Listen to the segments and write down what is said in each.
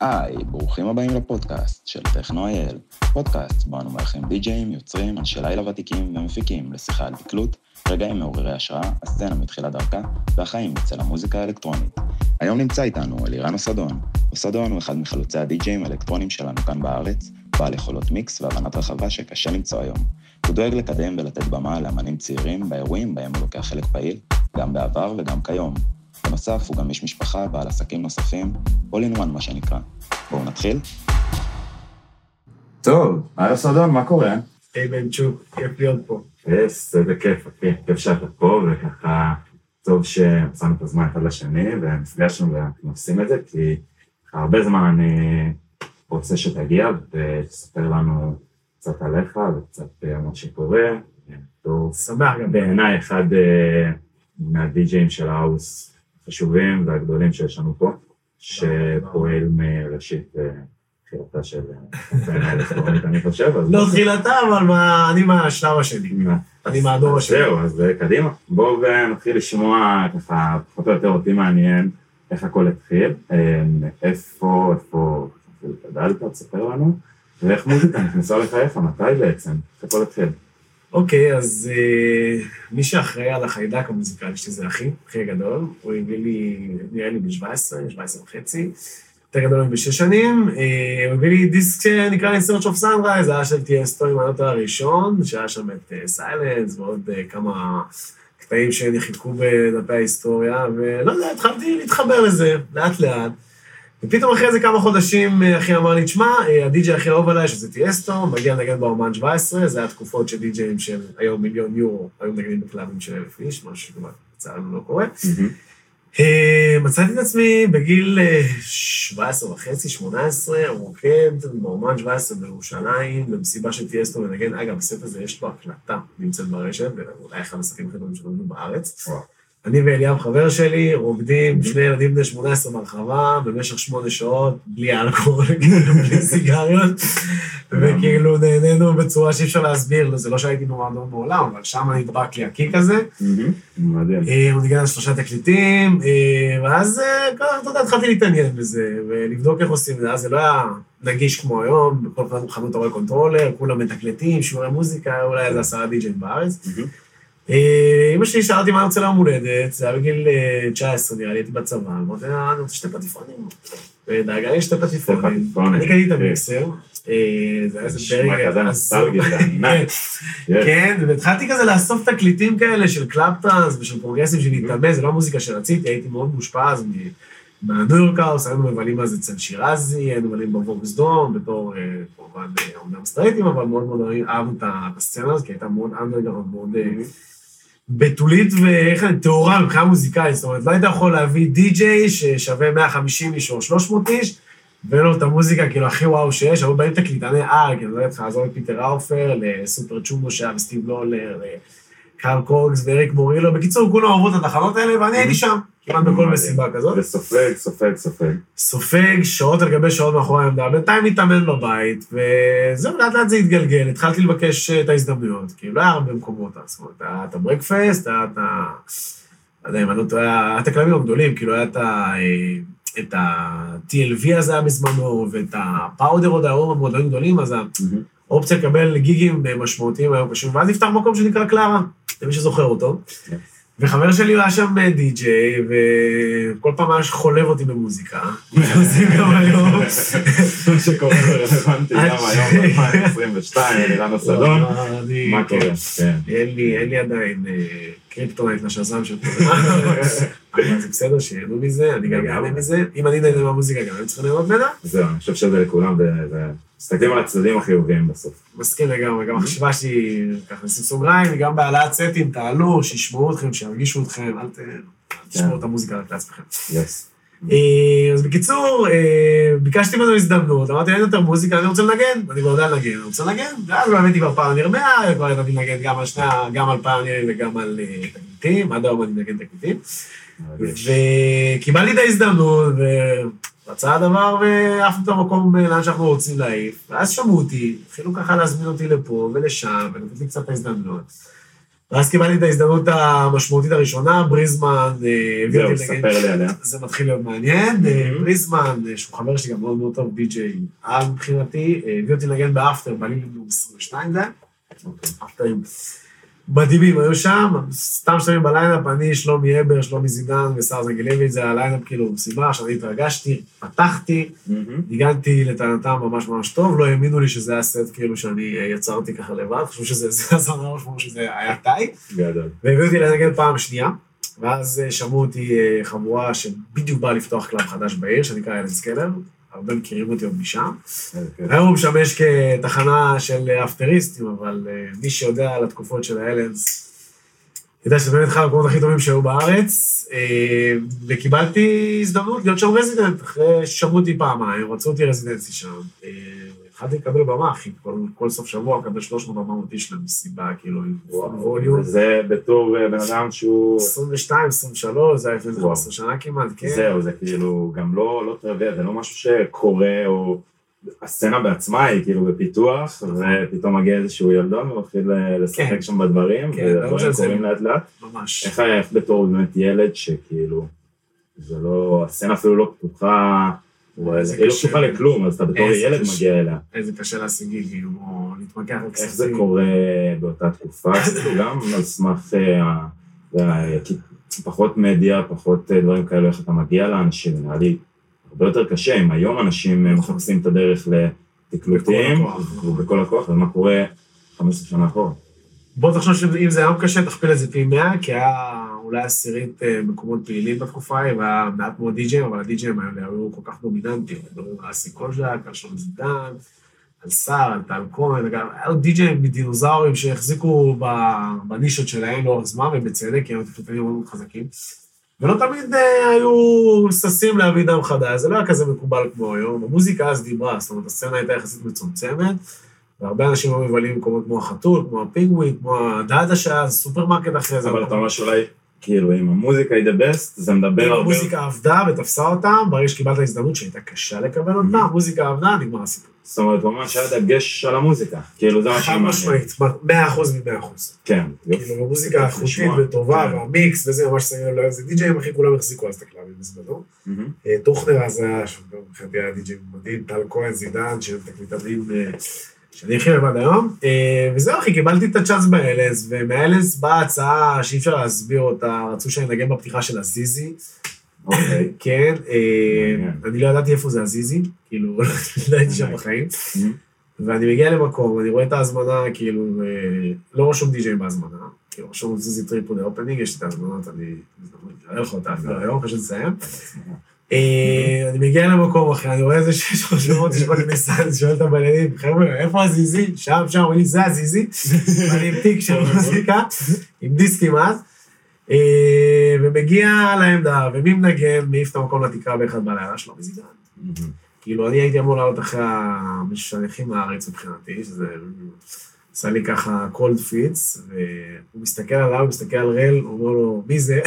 היי, ברוכים הבאים לפודקאסט של טכנו.איי.ל, פודקאסט בו אנו מארחים די-ג'אים, יוצרים, אנשי לילה ותיקים ומפיקים לשיחה על תקלוט, רגעים מעוררי השראה, הסצנה מתחילת דרכה והחיים אצל המוזיקה האלקטרונית. היום נמצא איתנו אלירן אוסדון. אוסדון הוא אחד מחלוצי הדי-ג'אים האלקטרוניים שלנו כאן בארץ, בעל יכולות מיקס והבנת רחבה שקשה למצוא היום. הוא דואג לקדם ולתת במה לאמנים צעירים באירועים בהם הוא לוקח חלק פעיל, גם בעבר וגם כיום. בנוסף, הוא גם איש משפחה, בעל עסקים נוספים, all in one מה שנקרא. בואו נתחיל. טוב, היי סודון, מה קורה? היי בן צ'וק, כיף להיות פה. יס, זה כיף, אחי, כיף שאתה פה, וככה טוב שמצאנו את הזמן אחד לשני, ונפגשנו ואנחנו עושים את זה, כי הרבה זמן אני רוצה שתגיע ותספר לנו קצת עליך וקצת מה שקורה. שמח גם. בעיניי אחד אה, מהדי-ג'אים של האוס החשובים והגדולים שיש לנו פה, שפועל מראשית אה, תחילתה של אה, האלקטרונית, אני חושב. לא תחילתה, אבל אני מהשלב השני. אני מהדור השני. זהו, אז קדימה. בואו ונתחיל לשמוע ככה, פחות או יותר אותי מעניין איך הכל התחיל, איפה, איפה גדלת, תספר לנו, ואיך מוזיקה נכנסה לחייך, מתי בעצם, איך הכל התחיל. אוקיי, אז uh, מי שאחראי על החיידק המוזיקלי שלי זה אחי, אחי הגדול. הוא הביא לי, נראה לי בן 17, 17 וחצי, יותר גדול מבשש שנים. Uh, הוא הביא לי דיסק שנקרא לי Search of Sunrise, זה היה של טייסטו עם הנוטה הראשון, שהיה שם את סיילנס uh, ועוד uh, כמה קטעים שנחיקו בדפי ההיסטוריה, ולא יודע, התחלתי להתחבר לזה, לאט-לאט. ופתאום אחרי איזה כמה חודשים אה, אחי אמר לי, תשמע, אה, הדי-ג'יי הכי אהוב עליי, שזה טייסטו, מגיע לנגן באומן 17, זה היה תקופות של די-ג'יים של היום מיליון יורו, היו מנגנים בקלאבים של אלף איש, משהו שכמעט לצערנו לא קורה. אה, מצאתי את עצמי בגיל 17 וחצי, 18, רוקד באומן 17 בירושלים, במסיבה של טייסטו מנגן. אגב, בספר הזה יש לו הקלטה נמצאת ברשת, ואולי אחד הסרטים הכי טובים שלנו בארץ. אני ואליאב, חבר שלי, רוקדים, שני ילדים בני 18 ברחבה, במשך שמונה שעות, בלי אלכוהול, בלי סיגריות, וכאילו נהנינו בצורה שאי אפשר להסביר, זה לא שהייתי נורא נורא מעולם, אבל שם נדבק לי ה kick הזה. מדהים. אה, הוא ניגן על שלושה תקליטים, אה, ואז, אה, אתה יודע, התחלתי להתעניין בזה, ולבדוק איך עושים את זה, אז זה לא היה נגיש כמו היום, בכל פעם חנות אתה רואה controller, כולם מתקלטים, שיעורי מוזיקה, אולי איזה עשרה די-ג'יי בארץ. אמא שלי שאלה אותי מה אני רוצה ליום הולדת, זה היה בגיל 19 נראה לי, הייתי בצבא, אמרתי לה, אני רוצה שתי פטיפונים. ודאגה לי שתי פטיפונים. אני קניתי את המיקסר. זה היה איזה פרק הזוי. כן, והתחלתי כזה לאסוף תקליטים כאלה של קלאפטרנס ושל פרוגרסים שנתאמן, זה לא המוזיקה שרציתי, הייתי מאוד מושפע האוס, היינו מבלים אז אצל שירזי, היינו מבלים בווקס דום, בתור, כמובן, אומנם סטרייטים, אבל מאוד מאוד אהבנו את הסצנה הזאת, כי הייתה מאוד underground, מאוד... בתולית ואיך אני, טהורה מבחינה מוזיקלית, זאת אומרת, לא היית יכול להביא די-ג'יי ששווה 150 איש או 300 איש, ואין לו את המוזיקה כאילו הכי וואו שיש, אבל באים תקליטני על, כאילו, לא יודע לך, לעזור לפיטר ראוהופר, ל Superchumbo שהיה וסטיב לולר, קארל קוקס ואריק מורילו, בקיצור, כולם אהבו את התחנות האלה, ואני הייתי שם. כמעט בכל מסיבה כזאת. וסופג, סופג, סופג. סופג, שעות על גבי שעות מאחורי העמדה, בינתיים מתאמן בבית, וזהו, לאט לאט זה התגלגל, התחלתי לבקש את ההזדמנויות, כי לא היה הרבה מקומות, זאת אומרת, היה את ה Breakfast, היה את ה... לא יודע אם אני לא טועה, היה את הכלבים הגדולים, כאילו היה את ה-TLV הזה היה בזמנו, ואת הפאודר עוד היו מועדונים גדולים, אז האופציה לקבל גיגים משמעותיים היו קשים, ואז נפתח מקום שנקרא קלרה, למי שזוכר אותו. וחבר שלי היה שם די-ג'יי, וכל פעם היה חולב אותי במוזיקה. עושים גם היום. מה שקורה רלוונטי גם היום, 2022, אלירן הסדון. מה קורה? כן. אין לי עדיין אה, kryptonite ל Shazam של. אבל זה בסדר שיהנו מזה, אני גם אהנה מזה. אם אני נהנה מהמוזיקה, גם הם צריכים ליהנות ממנה. זהו, אני חושב שזה לכולם, מסתכלים על הצדדים החיוביים בסוף. מסכים לגמרי, גם החשיבה שלי, ככה נשים סוגריים, גם בהעלאת סטים, תעלו, שישמעו אתכם, שירגישו אתכם, אל תשמעו את המוזיקה רק לעצמכם. אה, אז בקיצור, אה, ביקשתי ממנו הזדמנות, אמרתי, אין יותר מוזיקה, אני רוצה לנגן, אני כבר יודע לנגן, אני רוצה לנגן, ואז באמת כבר Pioneer 100, כבר ידעתי לנגן גם על שני, גם על פאונירים וגם על אה, תקליטים, עד היום אני מנגן תקליטים. וקיבלתי את ההזדמנות, רצה הדבר ועפנו את המקום לאן שאנחנו רוצים להעיף. ואז שמעו אותי, התחילו ככה להזמין אותי לפה ולשם, ונתתי קצת ההזדמנות. ואז קיבלתי את ההזדמנות המשמעותית הראשונה, בריזמן אה, הביא אותי. זה מתחיל להיות מעניין. אה. בריזמן, אה, שהוא חבר שלי גם מאוד מאוד טוב, די.ג'יי על מבחינתי, אה, הביא אותי לנגן באפטר, בלילינום 22 זה. אוקיי. מדהימים היו שם, סתם שתיים ב line-up, אני, שלומי הבר, שלומי זידן וסער זנגלביץ', זה ה line-up כאילו מסיבה, שאני התרגשתי, פתחתי, מהמם. ניגנתי לטענתם ממש ממש טוב, לא האמינו לי שזה היה סט כאילו שאני אה, יצרתי ככה לבד, חשבו שזה זה הזמן משמעות שזה היה. גדול. והביאו אותי לנגן פעם שנייה, ואז אה, שמעו אותי אה, חבורה שבדיוק באה לפתוח club חדש בעיר, שנקרא אלן סקלר, הרבה מכירים אותי עוד משם. היום הוא משמש כתחנה של אפטריסטים, אבל אה, מי שיודע על התקופות של האלנס, יודע שזה באמת אחד המקומות הכי טובים שהיו בארץ, אה, וקיבלתי הזדמנות להיות שם רזידנט, אחרי ששמעו אותי פעמיים, רצו אותי רזידנטי שם. התחלתי לקבל במה, אחי, כל, כל סוף שבוע מקבל 300-400 איש למסיבה, כאילו, עם ווליום. וזה בתור אה, בן אדם שהוא... 22, 23, זה היה לפני וואו. 15 שנה כמעט, כן. זהו, זה כאילו גם לא, לא טריוויה, זה לא משהו שקורה, או הסצנה בעצמה היא כאילו בפיתוח, ופתאום מגיע איזשהו ילדון ומתחיל אה, לשחק כן. שם בדברים, כן, ודברים קורים לאט לאט. ממש. איך היה, איך בתור באמת ילד שכאילו, זה לא, הסצנה אפילו לא פתוחה, זה היא לא. פתוחה לכלום, אז אתה בתור ילד. מגיע אליה. איזה קשה להשיגי, כאילו, להתמקח על כספים. איך זה קורה באותה תקופה, כאילו גם על סמך אה, ה- ה- כי פחות מדיה, פחות אה, דברים כאלו, איך אתה מגיע לאנשים, נראה לי הרבה יותר קשה, אם היום אנשים אה, נכון. מחפשים את הדרך לתקלוטים. ובכל הכוח, ומה קורה 15 שנה אחורה. בוא תחשוב שאם זה היום קשה, תכפיל את זה פי 100, כי היה אולי עשירית אה, מקומות פעילים בתקופה ההיא, והיה מעט מאוד די-ג'ים, אבל הדי-ג'ים האלה היו כל כך דומיננטיים. מדברים על אסי קולז'ק, על שלומי זידן, על סער, על טל כהן, אגב, היו די-ג'ים מדינוזאורים שהחזיקו בנישות שלהם לאורך זמן, ובצדק, כי הם תקליטנים מאוד חזקים. ולא תמיד אה, היו ששים להביא דם חדש, זה לא היה כזה מקובל כמו היום. המוזיקה אז דיברה, זאת אומרת, הסצנה הייתה יחסית מצומצמת, והרבה אנשים היו מבלים במקומות כמו החתול, כמו הפינגווין, כמו הדאדה שהיה, סופרמרקט אחרי זה. אבל אתה אומר שאולי, כאילו, אם המוזיקה היא the best, זה מדבר עם הרבה... המוזיקה עבדה ותפסה אותם, ברגע שקיבלת הזדמנות שהייתה קשה לקבל אותה. המוזיקה עבדה, נגמר הסיפור. זאת אומרת, ממש היה דגש על המוזיקה. כאילו, זה מה חד שמעניין. משמעית, מאה אחוז ממאה אחוז. כן. יופי. כאילו, המוזיקה איכותית. וטובה, כן. והמיקס וזה, ממש שמים לב לאיזה DJ-ים, אחי, כולם החזיקו אז את הקלאבים בזמנו. אה, טוכנר אז היה, מבחינתי היה די.ג'יי מדהים, טל כהן, זידן, שהם תקליטנים אה, שאני הכי אוהב עד היום. אה, וזהו, אחי, קיבלתי את ה chance באלס, ומהאלס באה הצעה שאי אפשר להסביר אותה, רצו שאני אנגן בפתיחה של הזיזי. אוקיי. כן, אה. אני לא ידעתי איפה זה הזיזי, כאילו, לא הייתי שם בחיים. ואני מגיע למקום, אני רואה את ההזמנה, כאילו, אה, לא רשום די.ג'יי בהזמנה, כאילו, רשום זיזי טריפ the opening, יש לי את ההזמנות, אני אראה לך אותה אפילו היום, פשוט לסיים. אה, אני מגיע למקום אחר, אני רואה איזה שש רשומות, יש בכניסה, אני שואל את הבליינים, חבר'ה, איפה הזיזי? שם, שם, אומרים לי, זה הזיזי. ואני עם תיק של מוזיקה, עם דיסקים אז. אה, ומגיע לעמדה, ומי מנגן, מעיף את המקום לתקרה באחד בלילה שלו, מזידן. מהמם. כאילו, אני הייתי אמור לעלות אחרי המשלחים מהארץ מבחינתי, שזה עשה לי ככה קולד פיץ, והוא מסתכל עליו, מסתכל על רל, הוא אומר לו, מי זה?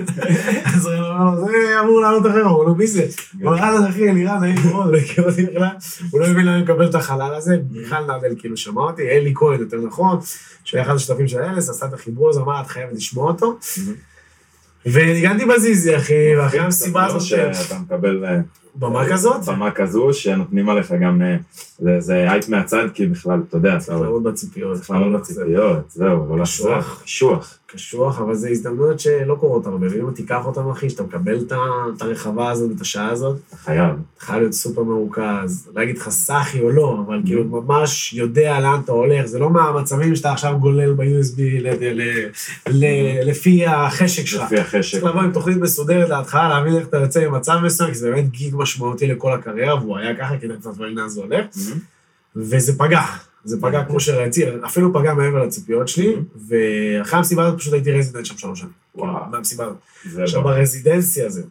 אז רל אומר לו, זה אמור לעלות אחרי, הוא אומר לו, מי זה? הוא אומר, אהלן אחי, אלירן, נעים מאוד, לא. הוא לא הבין למה אני מקבל את החלל הזה, מיכל נדל כאילו שמע אותי, אלי כהן יותר נכון, שהיה אחד השותפים של אלס, עשה את החיבור הזה, אמר, אתה חייב לשמוע אותו. וניגנתי בזיזי, אחי, ואחרי המסיבה הזאת, שאתה מקבל אה, במה כזאת, במה כזו, שנותנים עליך גם, אה, זה- זה הייפ מהצד, כי בכלל, אתה יודע, צריך לעמוד בציפיות. צריך לעמוד בציפיות, זהו, לא קשוח. לחסוך, קשוח. אבל זה הזדמנויות שלא קורות הרבה, ואם תיקח אותם, אחי, שאתה מקבל את את הרחבה הזאת ואת השעה הזאת, אתה חייב. אתה חייב להיות סופר מרוכז, לא אגיד לך סאחי או לא, אבל כאילו ממש יודע לאן אתה הולך, זה לא מהמצבים שאתה עכשיו גולל ב-USB ל- לפי החשק שלך. לפי החשק. צריך לבוא עם תוכנית מסודרת להתחלה, להבין איך אתה יוצא ממצב מסוים, כי זה באמת גיג משמעותי לכל הקריירה, והוא היה ככה, קצת להבין לאן זה הולך. מהמם. וזה פגע, זה פגע כמו שראיתי, אפילו פגע מעבר לציפיות שלי, ואחרי המסיבה הזאת פשוט הייתי רזידנט שם שלוש שנים. וואו. מהמסיבה הזאת. עכשיו בא. ב residency הזה. אה,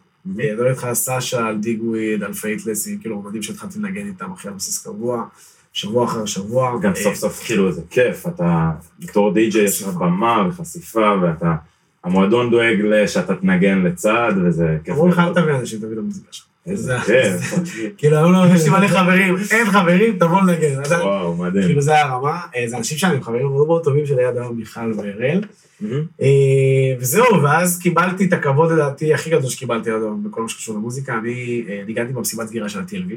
מדבר איתך על סאשה, על דיגוויד, על פייטלס, כאילו מדהים שהתחלתי לנגן איתם אחרי על בסיס קבוע, שבוע אחר שבוע. גם אה, סוף סוף כאילו זה כיף, אתה בתור די-ג'יי יש לך. במה וחשיפה, ואתה, המועדון דואג שאתה תנגן לצד, וזה כיף. אמרו לך אל. תביא אנשים, תביא את המוזיקה שלך. איזה זה- כיף. כאילו, יש לי מלא חברים, אין חברים, תבוא לנגן. וואו, מדהים. כאילו, זה הרמה. אה, זה אנשים שאני חברים מאוד מאוד טובים שלי עד היום, מיכל. מהמם. אה, וזהו, ואז קיבלתי את הכבוד, לדעתי, הכי גדול שקיבלתי עד היום בכל מה שקשור למוזיקה. אני אה, ניגנתי במסיבת סגירה של ה-TLV,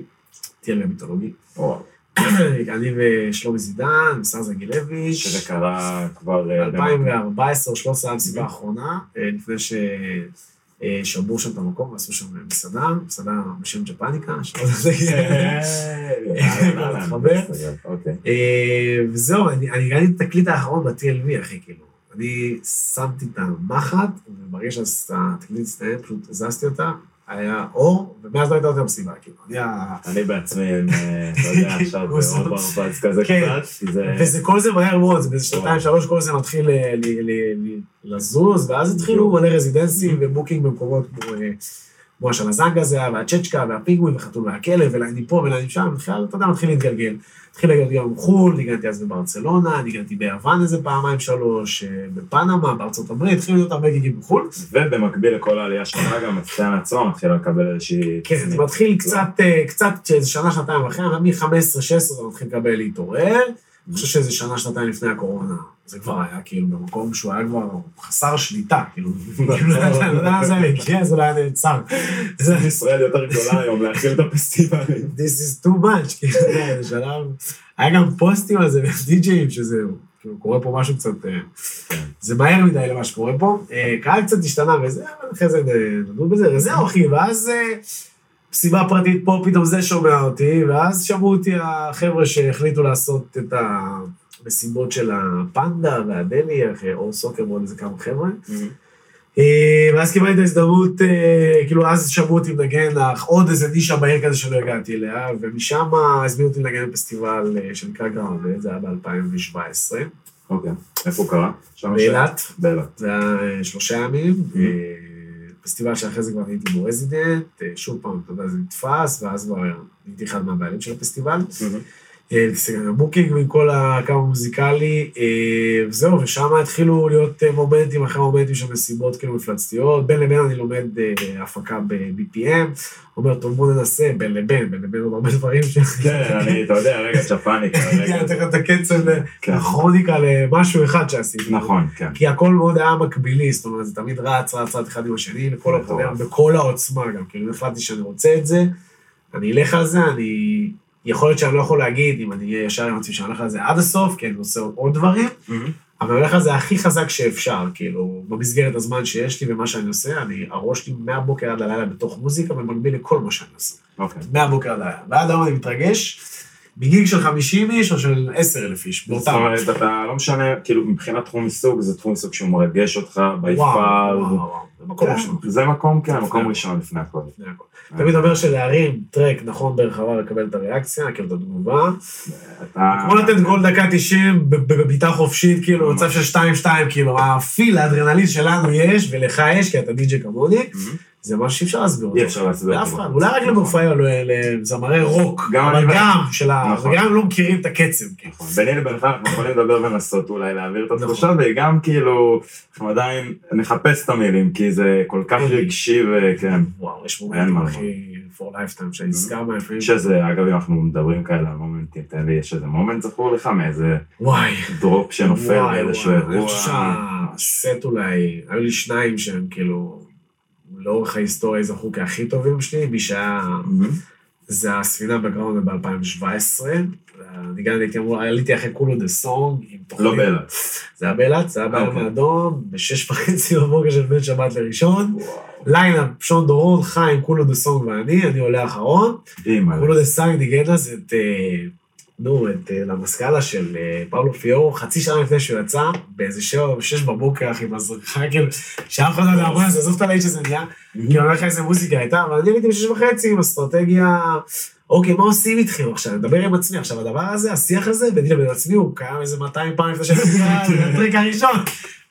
TLV המיתולוגי. אני ושלומי זידן, שר זגילביץ'. שזה קרה כבר... אה, במקום. 2014 או 13 המסיבה האחרונה, לפני ששמרו שם את המקום ועשו שם מסעדה, מסעדה בשם ג'פניקה, שלא יודע. אוקיי. אה, וזהו, אני אני הגעתי את התקליט האחרון ב-TLV, אחי, כאילו. אני שמתי את המחט, וברגע שהתקליט הסתיים, פשוט הזזתי אותה, היה אור, ומאז לא הייתה אותה מסיבה, כאילו. אני ה- אני בעצמי, אה, אתה יודע, עכשיו עושה- באור ברבץ כזה כן. קצת, זה... וזה כל זה מהר מאוד, זה באיזה שנתיים, שלוש, כל זה מתחיל אה, ל- ל- ל- לזוז, ואז התחילו מלא residencies ו booking במקומות כמו... אה, כמו השלזנגה זה היה, והצ'צ'קה, והפינגווין, והחתול והכלב, ולעני פה ולעני שם, בכלל, אתה יודע, מתחיל להתגלגל. התחיל לגלגל גם חו"ל, ניגנתי אז בברצלונה, ניגנתי ביוון איזה פעמיים שלוש, אה, בפנמה, בארצות הברית, התחילו להיות הרבה גיגים בחו"ל. ובמקביל לכל העלייה שלך, גם הסצנה עצמה מתחילה לקבל איזושהי... כן, זה מתחיל קצת, אה, קצת, שנה, שנתיים אחרי, מ-15-16 זה מתחיל לקבל להתעורר. אני חושב שזה שנה, שנתיים לפני הקורונה, זה כבר היה כאילו במקום שהוא היה כבר חסר שליטה, כאילו, כאילו, אתה יודע מה זה הגיע, זה לא היה נעצר. זה ישראל יותר גדולה היום להכיל את הפסטיבלים. This is too much, כאילו, זה שלב, היה גם פוסטים על זה די-ג'אים, שזה, כאילו, קורה פה משהו קצת, אה, זה מהר מדי למה שקורה פה. אה, קהל קצת השתנה וזה, אבל אחרי זה נדון בזה, וזהו, אחי, ואז אה, מסיבה פרטית פה, פתאום זה שומע אותי, ואז שמעו אותי החבר'ה שהחליטו לעשות את המסיבות של הפנדה והדלי, אחרי אור סוקר ועוד איזה כמה חבר'ה. אה, ואז קיבלתי את ההזדמנות, אה, כאילו אז שמעו אותי מנגן עוד איזה נישה בעיר כזה שלא הגעתי אליה, ומשם הזמינו אותי לנגן בפסטיבל אה, שנקרא גראונד, זה היה ב-2017, אוקיי. איפה הוא קרה? באילת, באילת. זה היה שלושה ימים, אה, פסטיבל שאחרי זה כבר הייתי בו resident, אה, שוב פעם, אתה יודע, זה נתפס, ואז כבר הייתי אחד מהבעלים של הפסטיבל. אה, booking מכל הקו המוזיקלי, אה, וזהו, ושם התחילו להיות אה, מומנטים אחרי מומנטים של מסיבות כאילו מפלצתיות. בין לבין אני לומד אה, הפקה ב-BPM, אומר, טוב, בוא ננסה, בין לבין, בין לבין עוד הרבה דברים ש... כן, אני, אתה יודע, רגע צ'פניקה, כן. נותן לך את הקצב, כן. הכרוניקה למשהו אחד שעשיתי. נכון, כן. כי הכל מאוד היה מקבילי, זאת אומרת, זה תמיד רץ, רץ, רץ אחד עם השני, לכל. הפרק, בכל העוצמה גם. כאילו, החלטתי שאני רוצה את זה, אני אלך על זה, אני... יכול להיות שאני לא יכול להגיד, אם אני אהיה ישר עם עצמי, שאני הולך על זה עד הסוף, כי אני עושה עוד דברים, אבל אני הולך על זה הכי חזק שאפשר, כאילו, במסגרת הזמן שיש לי ומה שאני עושה, אני, הראש שלי מהבוקר עד הלילה בתוך מוזיקה, במקביל לכל מה שאני עושה. אוקיי. מהבוקר עד הלילה. ועד היום אני מתרגש, בגיג של 50 איש או של 10,000 איש, זאת באותם. אומרת, אתה לא משנה, כאילו, מבחינת תחום עיסוק, זה תחום עיסוק שהוא מרגש אותך, בי וואו. וואו, וואו, זה מקום ראשון. זה מקום, כן, מקום ראשון לפני הכל. הכל. תמיד אומר שלהרים טרק נכון ברחבה לקבל את הריאקציה, כאילו את התגובה. כמו לתת גול דקה 90 ב- ב- בבעיטה חופשית, כאילו מצב של 2-2, כאילו הפיל, האדרנלין שלנו יש, ולך יש, כי אתה די.ג'יי כמוני. זה משהו שאי אפשר להסביר אותו. אי אפשר להסביר לאף. אחד, אולי רק למופעי או לזמרי רוק, גם אבל גם של ה... נכון. וגם לא מכירים את הקצב, כאילו. נכון. ביני לבינך אנחנו יכולים לדבר ולנסות אולי להעביר את נכון. התחושה, וגם כאילו, אנחנו עדיין נחפש את המילים, כי זה כל כך כן. רגשי וכן. וואו, יש מומנטים הכי for lifetime שאני נזכר בהם לפעמים. יש איזה, אגב, אם אנחנו מדברים כאלה על מומנטים, תן לי, יש איזה מומנט זכור לך מאיזה וואי. drop שנופל וואי, באיזשהו וואי, אני אירוע. חושב שהסט אולי, היו לי שניים שהם כאילו, לאורך ההיסטוריה זכו כהכי טובים שלי, מי שהיה, מהמם. זה הספינה בגראונד ב-2017. אני גם הייתי אמור, עליתי אחרי כולו דה סונג. לא באילת. זה היה באילת, זה היה אוקיי. האדום, בשש וחצי בבוקר של בין שבת לראשון. line-up, שון דורון, חיים, כולו דה סונג ואני, אני עולה אחרון. כולו דה סונג ניגן אז את, אה, נו, את אה, למסקאלה של אה, פאולו פיורו, חצי שעה לפני שהוא יצא, באיזה שבע או שש בבוקר, אחי, בזרחה, כאילו, שאף אחד לא יודע זה, עזוב את הלהיט שזה נהיה, כאילו, אני אומר לך איזה מוזיקה הייתה, אבל אני הייתי בשש וחצי עם אסטרטגיה, אוקיי, מה עושים איתכם עכשיו? נדבר עם עצמי. עכשיו, הדבר הזה, השיח הזה, ביני לבין עצמי, הוא קיים איזה 200 פעם לפני שאני זה הטריק הראשון.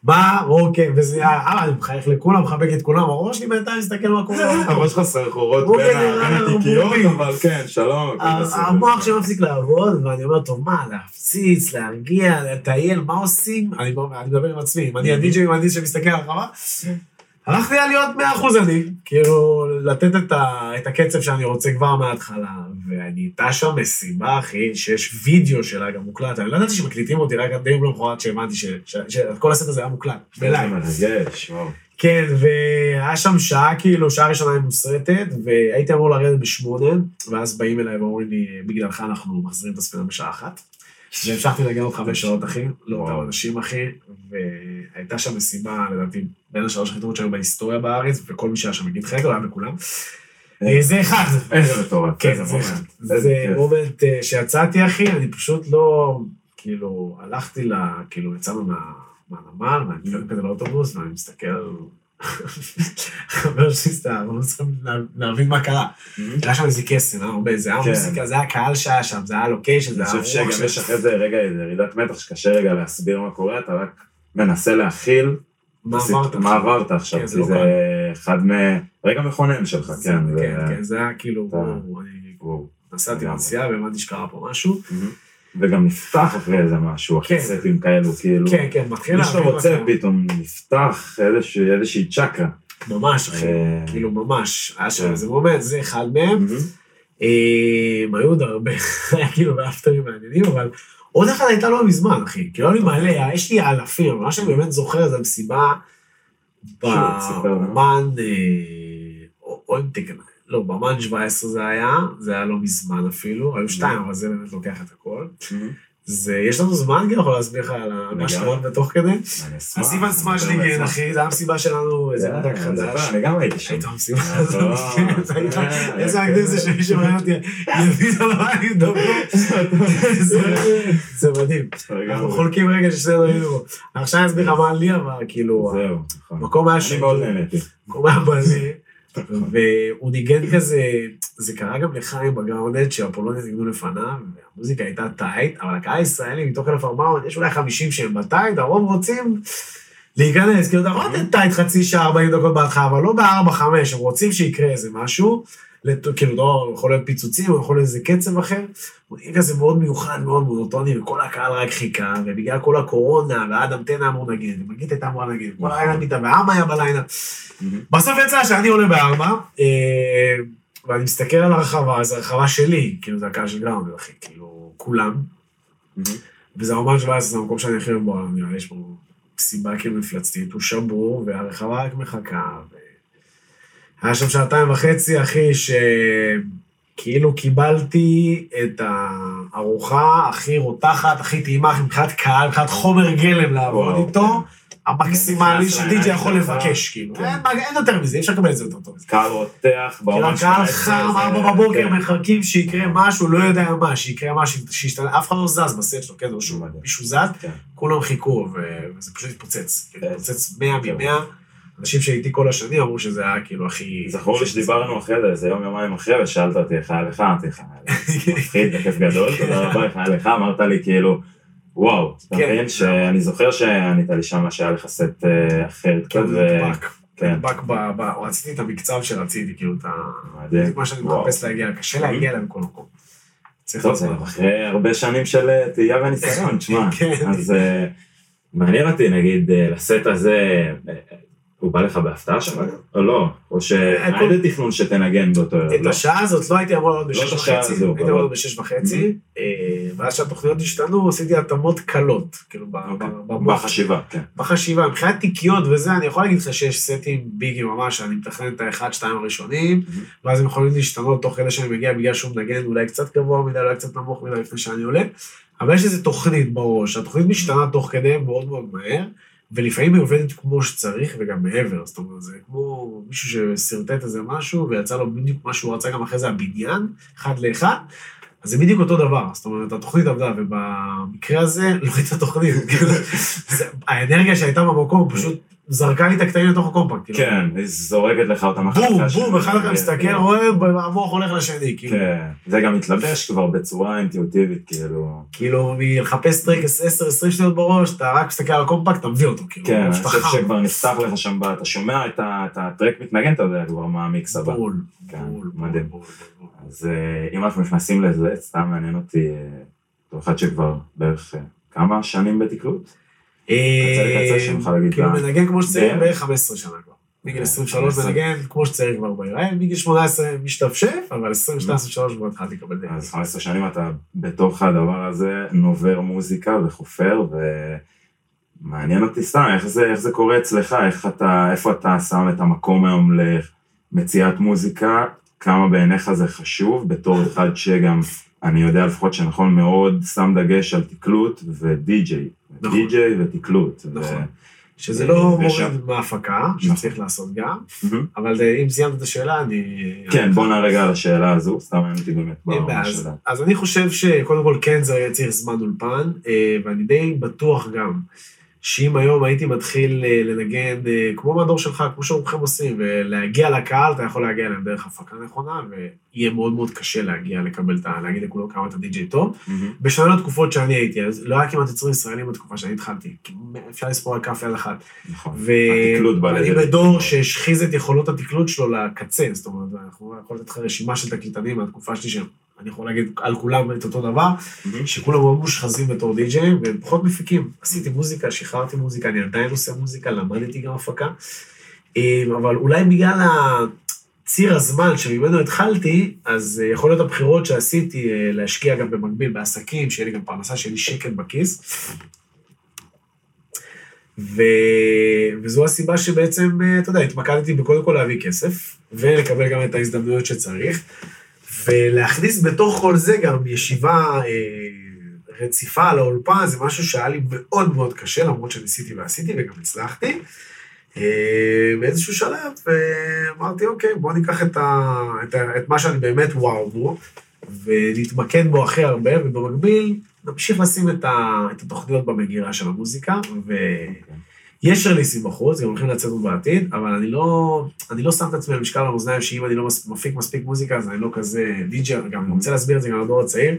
מה, אוקיי, וזה, אה, אני מחייך לכולם, מחבק את כולם, הראש שלי בינתיים מסתכל מה קורה. הראש שלך סחרחורות הוא בין כנראה ה- בין התיקיות. אבל כן, שלום. המוח שלי מפסיק לעבוד, ואני אומר, טוב, מה, להפציץ, להרגיע, לטייל, מה עושים? אני אני מדבר עם עצמי, אם אני הדי-ג'יי עם הדי שמסתכל על הרמה, הלכתי על להיות 100% אני, כאילו, לתת את, ה, את הקצב שאני רוצה כבר מההתחלה, ואני איתה שם מסיבה, אחי, שיש וידאו שלה גם מוקלט, אני לא ידעתי שמקליטים אותי, רק די למחרת שהבנתי שכל הסט הזה היה מוקלט, ב live. מרגש, וואו. כן, והיה שם שעה, כאילו, שעה ראשונה היא מוסרטת, והייתי אמור לרדת בשמונה, ואז באים אליי ואומרים לי, בגללך אנחנו מחזירים את הספינה בשעה אחת. והמשכתי להגיע עוד חמש שעות, אחי, לאותם. אנשים, אחי, והייתה שם מסיבה, לדעתי, בין השלוש הכי טובות שהיו בהיסטוריה בארץ, וכל מי שהיה שם הגיד חלק, הוא היה בכולם. אה, זה אחד. איזה מטורף. כן, זה. אחד. זה. מומנט אה, שיצאתי, אחי, אני פשוט לא, כאילו, הלכתי ל... כאילו, יצאנו מה- מהנמל, ואני כזה לאוטובוס, ואני מסתכל. חבר שלי סתם, אנחנו לא צריכים לה- להבין מה קרה. היה שם איזה קסם, היה הרבה, זה היה כן. מוזיקה, זה היה קהל שהיה שם, זה היה לוקיישן, זה אני היה חושב רוח שגם. יש אחרי זה רגע איזה ירידת מתח שקשה רגע להסביר מה קורה, אתה רק מנסה להכיל מה עברת? מה עברת עכשיו, כן, זה כי לא זה אחד מ... רגע מכונן שלך, כן. כן, כן, זה היה כאילו, אני. נסעתי. בנסיעה והבנתי שקרה פה משהו. וגם נפתח אחרי איזה משהו, אחרי כן. סטים כאלו, כאילו. כן, כן, מתחיל מי שאתה להבין מה רוצה קרה. פתאום נפתח איזושהי איזושהי צ'קרה. ממש, אחי, אה, כאילו ממש, היה שם. איזה מומנט, זה אחד מהם. אה, היו עוד הרבה, היה כאילו באפטרים מעניינים, אבל עוד אחד הייתה לא מזמן, אחי. כאילו, אני מלא, יש לי אלפים, מה שאני באמת זוכר זה מסיבה שוב, תספר לנו. באמן, אה, לא, באמן 17 זה היה, זה היה לא מזמן אפילו, היו שתיים, אבל זה באמת לוקח את הכל. זה, יש לנו זמן, כאילו, יכול להסביר לך על מה. שקורה בתוך כדי? אני אשמח. אז איוון סמאשליגן, אחי, זה המסיבה שלנו, איזה מותג אני חדש. אני גם הייתי שם. היית במסיבה אה, הזאת, כן, איזה מגניב זה שמי שמעניין אותי, יבין על מה אני מדבר. זה- מדהים. אנחנו חולקים רגע ששנינו היינו. עכשיו אני אסביר לך מה לי עבר, כאילו, זהו, נכון. המקום היה אני שם, מאוד נהניתי. המקום היה מלא, והוא ניגן כזה, זה קרה גם לחיים בגראונד שהפולוניה ניגנו לפניו, והמוזיקה הייתה טייט, אבל הקהל הישראלי מתוך 1400, יש אולי 50 שהם בטייט, הרוב רוצים להיכנס, כאילו אתה יכול לתת טייט חצי שעה, 40 דקות בהתחלה, אבל לא ב-4-5, הם רוצים שיקרה איזה משהו, לת- כאילו לא, יכול להיות פיצוצים, או יכול להיות איזה קצב אחר, נהיה כזה מאוד מיוחד, מאוד מונוטוני, וכל הקהל רק חיכה, ובגלל כל הקורונה, ואדם טנא אמור נגיד, ומגית הייתה אמורה נגיד, כל הלילה ניתה, והעם היה בלילה. בסוף יצא שאני עולה בארבע, אה, ואני מסתכל על הרחבה, זו הרחבה שלי, כאילו זה הקהל של גראונד, אחי, כאילו, כולם. וזה ממש 17, זה המקום שאני הכי אוהב בו, נראה לי יש פה סיבה כאילו מפלצתית, הוא שבור, והרחבה רק מחכה. ו... היה שם שעתיים וחצי, אחי, שכאילו קיבלתי את הארוחה הכי רותחת, הכי טעימה, מבחינת קהל, מבחינת חומר גלם לעבוד וואו, איתו, המקסימלי שדיג'י לעיניים יכול שלך. לבקש, כאילו. אין יותר מזה, אי אפשר לקבל את זה יותר טוב. קהל רותח, בעולם הקהל 17, חם, זה- ארבע בבוקר, כן. מחכים שיקרה משהו, לא יודע מה, שיקרה משהו, שישתנה, אף אחד לא זז בסט שלו, כן, שהוא, מדהים. מישהו זז, כן. כולם חיכו, וזה פשוט התפוצץ, כאילו, כן. התפוצץ 100 כן. מ-100, אנשים שהייתי כל השנים אמרו שזה היה כאילו הכי... זכור לי שדיברנו אחרי זה, איזה יום יומיים אחרי, ושאלת אותי איך היה לך, אמרתי לך, מפחיד, בכיף גדול, תודה רבה, איך היה לך, אמרת לי כאילו, וואו, אתה כן. מבין שאני זוכר שענית לי שמה שהיה לך סט אה, אחר כן, קצת, זה ו... נדבק, כן. נדבק ב... ב- רציתי את המקצב שרציתי, כאילו, את ה... מדהים. זה מה שאני. מחפש להגיע, קשה להגיע אליהם בכל מקום. טוב, זה. אחרי הרבה שנים של אה, תהייה וניסיון, תשמע, כן. אז אה, מעניין אותי, נגיד, לסט הזה, הוא בא לך בהפתעה שם, או לא? או שהיה כל- איזה תכנון שתנגן באותו ערב, את לא? השעה הזאת לא הייתי אמור לעלות לא בשש וחצי, הייתי אמור לעלות בשש וחצי, אה, ואז שהתוכניות השתנו, עשיתי התאמות קלות, כאילו, אוקיי. בחשיבה, כן. בחשיבה, מבחינת תיקיות וזה, אני יכול להגיד לך שיש סטים ביגים ממש, שאני מתכנן את האחד, שתיים הראשונים, ואז הם יכולים להשתנות תוך כדי שאני מגיע בגלל שהוא מנגן אולי קצת גבוה מדי, אולי קצת נמוך מדי לפני שאני עולה, אבל יש איזו תוכנית בראש, התוכנית משתנה תוך כדי מאוד מאוד מהר, ולפעמים היא עובדת כמו שצריך וגם מעבר, זאת אומרת, זה כמו מישהו ששרטט איזה משהו, ויצא לו בדיוק מה שהוא רצה גם אחרי זה הבניין, אחד לאחד, אז זה בדיוק אותו דבר, זאת אומרת, התוכנית עבדה, ובמקרה הזה לא הייתה תוכנית, זה- האנרגיה שהייתה במקום פשוט זרקה לי את הקטעים לתוך הקומפקט, כאילו. כן, היא זורקת לך אותם בום. בום, אחד אחד מסתכל, רואה, המוח הולך לשני, כאילו. כן, זה גם מתלבש כבר בצורה אינטואיטיבית, כאילו... כאילו, מלחפש טרק 10-20 שניות בראש, אתה רק מסתכל על הקומפקט, אתה מביא אותו, כאילו. כן, אני חושב. שכבר נפתח לך שם, אתה שומע את הטרק מתנגן, אתה יודע כבר מה המיקס הבא. בול, כן, בול, מדהים. בול, בול. אז אה, אם אנחנו נכנסים לזה, סתם מעניין אותי, אה, אחד שכבר בערך אה, כמה שנים בתקלוט? קצה לקצה, שנוכל להגיד כאילו, מנגן כמו שצריך, בערך. בערך 15 שנה כבר. מגיל 23 מנגן כמו שצריך כבר. אה, מגיל 18 משתפשף, אבל 22-23 כבר התחלתי לקבל די. אז 15 שנים אתה בתוך הדבר הזה נובר מוזיקה וחופר, ומעניין אותי סתם, איך זה, איך זה קורה אצלך, איך אתה, איפה אתה שם את המקום היום למציאת מוזיקה, כמה בעיניך זה חשוב, בתור אחד שגם, אני יודע לפחות שנכון מאוד, שם דגש על תקלוט ודי-ג'יי. נכון. די-ג'יי ותקלוט. ו- נכון. שזה לא מוריד מההפקה, נכון. שצריך לעשות גם, מהמם. אבל אם סיימת את השאלה, אני... כן, בוא נע רגע על השאלה הזו, סתם אותי באמת אז- שלה. אז אני חושב שקודם כל כן זה צריך זמן אולפן, אה, ואני די בטוח גם שאם היום הייתי מתחיל אה, לנגן אה, כמו מהדור שלך, כמו שרובכם עושים, ולהגיע לקהל, אתה יכול להגיע אליהם דרך הפקה נכונה, ויהיה מאוד מאוד קשה להגיע, לקבל את ה... להגיד לכולם כמה אתה די-ג'יי טוב. מהמם. בשונה לתקופות שאני הייתי, אז לא היה כמעט יוצרים ישראלים בתקופה שאני התחלתי, כי אפשר לספור על כף יד אחת. נכון. ואני התקלוט בא לידי בדור. שהשחיז את יכולות התקלוט שלו לקצה, זאת אומרת, אנחנו יכול לתת לך רשימה של תקליטנים מהתקופה שלי, שאני יכול להגיד על כולם את אותו דבר. שכולם מאוד מושחזים בתור די-ג'יי, והם פחות מפיקים. עשיתי מוזיקה, שחררתי מוזיקה, אני עדיין עושה מוזיקה, למדתי גם הפקה. אה, אבל אולי בגלל ציר הזמן שממנו התחלתי, אז אה, יכול להיות הבחירות שעשיתי אה, להשקיע גם במקביל בעסקים, שיהיה לי גם פרנסה, שיהיה לי שקט בכיס. ו... וזו הסיבה שבעצם, אתה יודע, התמקדתי בקודם כל להביא כסף, ולקבל גם את ההזדמנויות שצריך, ולהכניס בתוך כל זה גם ישיבה אה, רציפה על האולפן, זה משהו שהיה לי מאוד מאוד קשה, למרות שניסיתי ועשיתי וגם הצלחתי. אה, באיזשהו שלב, ואמרתי, אוקיי, בוא ניקח את, ה, את, ה, את מה שאני באמת וואו בו, ונתמקד בו הכי הרבה, ובמקביל נמשיך לשים את, ה, את התוכניות במגירה של המוזיקה, ויש רליסים בחוץ, גם הולכים לצאת בעתיד, אבל אני לא, אני לא שם את עצמי על משקל המאזניים, שאם אני לא מפיק מספיק מוזיקה, אז אני לא כזה די.ג'י, גם אני רוצה להסביר את זה גם לדור הצעיר.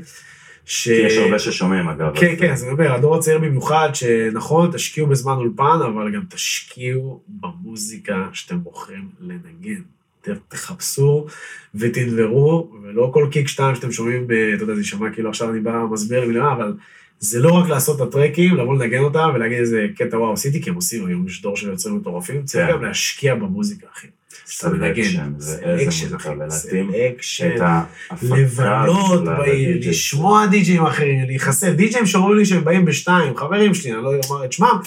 ש... כי יש הרבה ששומעים אגב. כן, כן, אז אני אומר, הדור הצעיר במיוחד, שנכון, תשקיעו בזמן אולפן, אבל גם תשקיעו במוזיקה שאתם בוחרים לנגן. תחפשו ותנברו, ולא כל kick שתיים שאתם שומעים, אתה יודע, זה יישמע כאילו עכשיו אני בא, מסביר אבל זה לא רק לעשות את הטרקים, לבוא לנגן אותם ולהגיד איזה קטע וואו עשיתי, כי הם עושים, היום יש דור של יוצרים מטורפים, צריך כן. גם להשקיע במוזיקה, אחי. selection, selection, אחי, selection. לבלות. לשמוע די-ג'אים אחרים, להיחשף. די-ג'אים שאומרים לי שהם באים בשתיים, חברים שלי, אני לא אומר את שמם,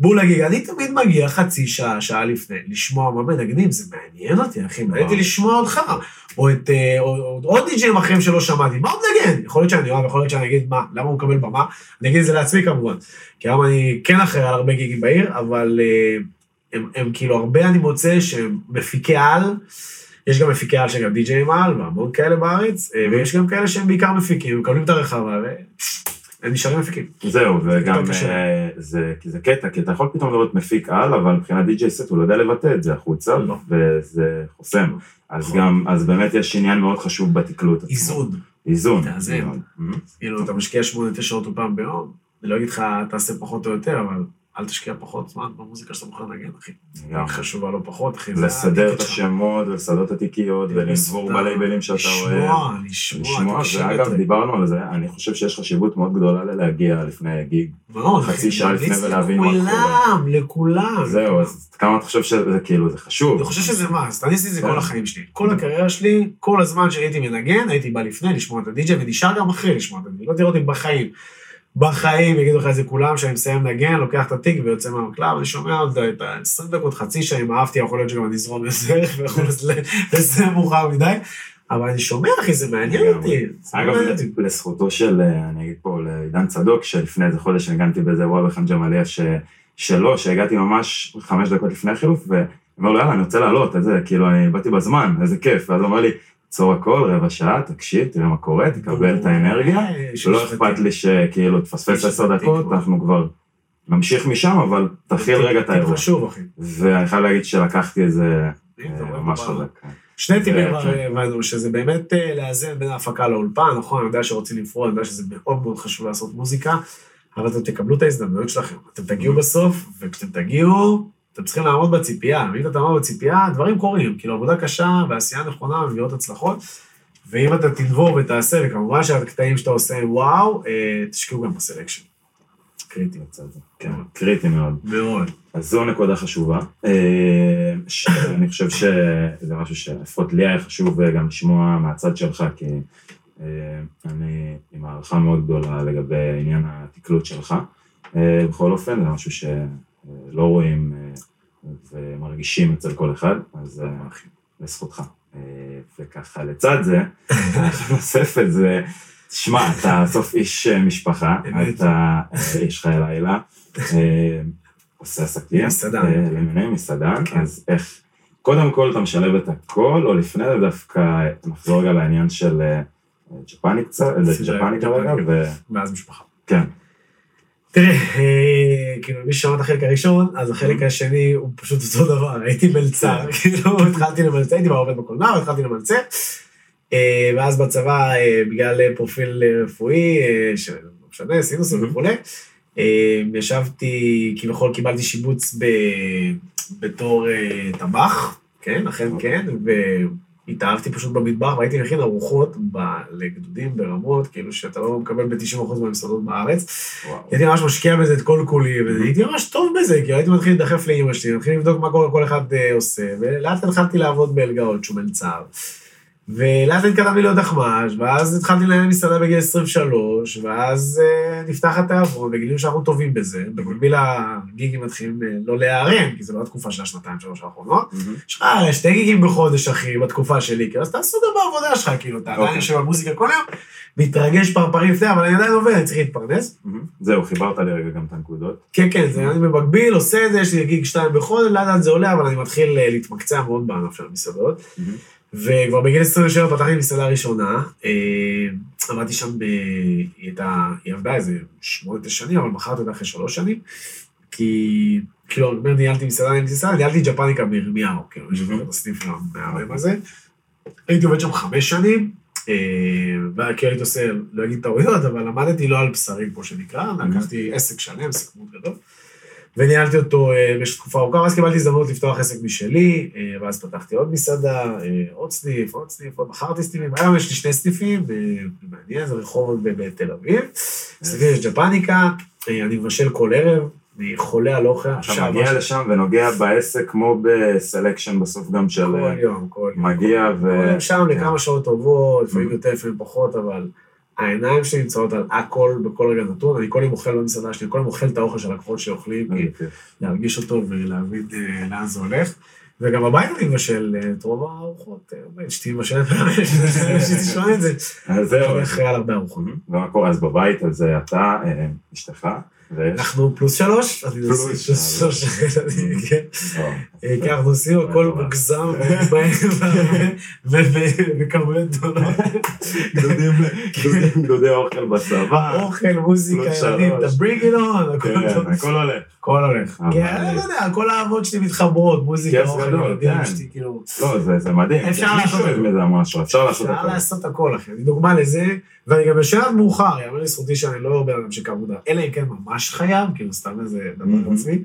בואו ל gig, אני תמיד מגיע חצי שעה, שעה לפני, לשמוע מה מנגנים, זה מעניין אותי, אחי, מעניין אותי לשמוע אותך. או את אה, עוד די-ג'אים אחרים שלא שמעתי, מה הוא מנגן? יכול להיות שאני אוהב, יכול להיות שאני אגיד, מה, למה הוא מקבל במה? אני אגיד את זה לעצמי כמובן. כי היום אני כן אחראי על הרבה גיגים בעיר, אבל אה, הם, הם כאילו הרבה אני מוצא שהם מפיקי על, יש גם מפיקי על שגם די-ג'אים על, והמון כאלה בארץ, אה, ויש גם כאלה שהם בעיקר מפיקים, מקבלים את הרחבה, והם נשארים מפיקים. זהו, וגם קשה. אה, זה, זה קטע, כי אתה יכול פתאום לראות מפיק על, אבל מבחינת די.ג'יי סט הוא לא יודע לבטא את זה החוצה, לא. וזה חוסם. אז נכון. גם, אז באמת יש עניין מאוד חשוב בתקלוט. עצמו. איזון. איזון. תאזן. כאילו, אתה משקיע שמונה, תשע שעות פעם ביום, אני לא אגיד לך, תעשה פחות או יותר, אבל אל תשקיע פחות זמן במוזיקה שאתה מוכן לנגן, אחי. גם. חשובה לא פחות, אחי. לסדר את. השמות ולסדר את התיקיות מסודר, בלייבלים שאתה אוהב. לשמוע, לשמוע, לשמוע, ואגב. דיברנו על זה, אני חושב שיש חשיבות מאוד גדולה ללהגיע לפני גיג. מאוד, חצי שעה לפני ולהבין מה לכולם, לכולם. זהו, אז כמה אתה חושב שזה כאילו, זה חשוב? אני חושב שזה מה, את זה כן. כל החיים שלי. כל הקריירה שלי, כל הזמן שהייתי מנגן, הייתי בא לפני לשמוע את הדי-ג'יי, ונשאר גם אחרי לשמוע את הדי-ג'יי. לא תראה אותי בחיים. בחיים יגידו לך את זה כולם, שאני מסיים לנגן, לוקח את התיק ויוצא מהמקלב, אני שומע עוד את ה-20 דקות, חצי שעה, אם אהבתי, יכול להיות שגם אני אזרום לזה, ויכול שזה מאוחר מדי. אבל אני שומע, אחי, זה מעניין. אותי. אגב. לזכותו של, אה, אני אגיד פה, לעידן צדוק, שלפני איזה חודש ניגנתי באיזה אירוע ש- שלו, שהגעתי ממש חמש דקות לפני החילוף, ואומר לו, יאללה, אני רוצה לעלות, איזה, כאילו, אני באתי בזמן, איזה כיף. ואז הוא אומר לי, עצור הכל, רבע שעה, תקשיב, תראה מה קורה, תקבל את האנרגיה. אה, יש ולא משפטים. אכפת לי שכאילו תפספס עשר דקות. אנחנו כבר נמשיך משם, אבל תכיל רגע את האירוע. חשוב, אחי. ואני חייב להגיד שלקחתי את זה אם אתה אה, רואה ממש חזק. שני טיפים כן. הבנו, שזה באמת אה, לאזן בין ההפקה לאולפן, נכון, אני יודע שרוצים לפרוע, אני יודע שזה מאוד מאוד חשוב לעשות מוזיקה, אבל אתם תקבלו את ההזדמנויות שלכם. אתם תגיעו בסוף, וכשאתם תגיעו, אתם צריכים לעמוד בציפייה. ואם אתה תעמוד בציפייה, דברים קורים. כאילו, עבודה קשה ועשייה נכונה מביאות הצלחות. ואם אתה תנבור ותעשה, וכמובן שהקטעים שאתה עושה וואו, אה, תשקיעו גם בסלקשן. קריטי. לצד זה. כן, קריטי מאוד. מאוד. אז זו נקודה חשובה, אה, שאני חושב שזה משהו שלפחות לי היה חשוב גם לשמוע מהצד שלך, כי אה, אני עם הערכה מאוד גדולה לגבי עניין התקלוט שלך. בכל אופן, זה משהו שלא רואים ומרגישים אצל כל אחד, אז לזכותך. וככה לצד זה, נוספת זה, תשמע, אתה סוף איש משפחה, אתה איש חיי לילה. עושה עסקים, מסעדן. למנהל מסעדן, אז איך, קודם כל אתה משלב את הכל, או לפני זה דווקא נחזור רגע לעניין של ג'פני קצת, ג'פני כרגע. ואז משפחה. כן. תראה, כאילו, מי ששמע את החלק הראשון, אז החלק השני הוא פשוט אותו דבר, הייתי מלצר, כאילו, התחלתי למלצר, הייתי עובד בקולנוע, התחלתי למלצר, ואז בצבא, בגלל פרופיל רפואי, שלא משנה, סינוסים וכולי, ישבתי, כביכול קיבלתי שיבוץ. בתור טבח, כן, אכן כן, והתאהבתי פשוט במטבח, והייתי מכין ארוחות ב... לגדודים ברמות, כאילו שאתה לא מקבל ב-90% מהמסעדות בארץ. הייתי ממש משקיע בזה את כל כולי, והייתי ממש טוב בזה, כי הייתי מתחיל לדחף לאמא שלי, מתחיל לבדוק מה כל אחד עושה, ולאט התחלתי לעבוד באלגאות, שהוא מלצר. ולאט התקדמתי להיות אחמ"ש, ואז התחלתי לנהל מסעדה בגיל 23, ואז uh, נפתח התיאבון, וגילינו שאנחנו טובים בזה, במקביל הגיגים מתחילים uh, לא להיערם, כי זו לא התקופה של השנתיים, שלוש האחרונות. יש לך שתי גיגים בחודש, אחי, בתקופה שלי, כאילו, אז תעשו גם בעבודה שלך, כאילו, אתה עדיין יושב על מוזיקה כל יום, מתרגש פרפרים לפני, אבל אני עדיין עובד, אני צריך להתפרנס. זהו, חיברת לי רגע גם את הנקודות. כן, כן, זה אני במקביל, עושה את זה, יש לי גיג שתיים בחודש, לאט לאט זה עולה, אבל אני מתחיל להתמקצע מאוד בענף של המסעדות. וכבר בגיל 27 פתחתי מסעדה ראשונה, עבדתי שם, ב... היא הייתה, היא עבדה איזה שמונה, תשע שנים, אבל מכרתי אותה אחרי שלוש שנים, כי, כאילו, אני אומר, ניהלתי מסעדה, ניהלתי מסעדה, ניהלתי ג'פניקה בירמיהו, כאילו, יש לי את הסניף מהרם הזה. הייתי עובד שם חמש שנים, וכאילו הייתי עושה, לא אגיד טעויות, אבל למדתי לא על בשרים, כמו שנקרא, לקחתי עסק שלם, מאוד גדול. וניהלתי אותו במשך תקופה ארוכה, ואז קיבלתי הזדמנות לפתוח עסק משלי, ואז פתחתי עוד מסעדה, עוד סניף, עוד סניף, עוד מכרתי סניפים, היום יש לי שני סניפים, מעניין, זה רחובות בתל אביב, סניפים יש ג'פניקה, אני מבשל כל ערב, אני חולה על אוכל. אתה מגיע לשם ונוגע בעסק כמו בסלקשן בסוף גם של... כל יום, כל יום. מגיע ו... שם לכמה שעות טובות, לפעמים יותר, לפעמים פחות, אבל... העיניים שלי נמצאות על הכל בכל רגע נתון, אני כל יום אוכל במסעדה שלי, כל יום אוכל את האוכל של הלקוחות שאוכלים, להרגיש אותו ולהבין לאן זה הולך. וגם בבית אני מבשל את רוב הארוחות, אשתי מבשלת, אשתי שומעת את זה. אז זהו. אני אחראי על הרבה ארוחות. ומה קורה אז בבית הזה, אתה, אשתך, אנחנו פלוס שלוש, פלוס שלוש, כן, אנחנו עושים הכל מוגזם, וכמויות גדולות. גדודי אוכל בצבא. אוכל, מוזיקה, ילדים, אתה bring it on, הכל הולך. הכל הולך. אני לא יודע, כל האהבות שלי מתחברות, מוזיקה, אוכל, ילדים, אשתי, כאילו... לא, זה מדהים. אפשר לעשות משהו, אפשר לעשות הכל. אפשר לעשות הכל, אחי. אני דוגמה לזה, ואני גם יושב עד מאוחר, יאמר לזכותי שאני לא בן אדם שקם מודע, אלא אם כן ממש חייב, כאילו סתם איזה דבר עצמי.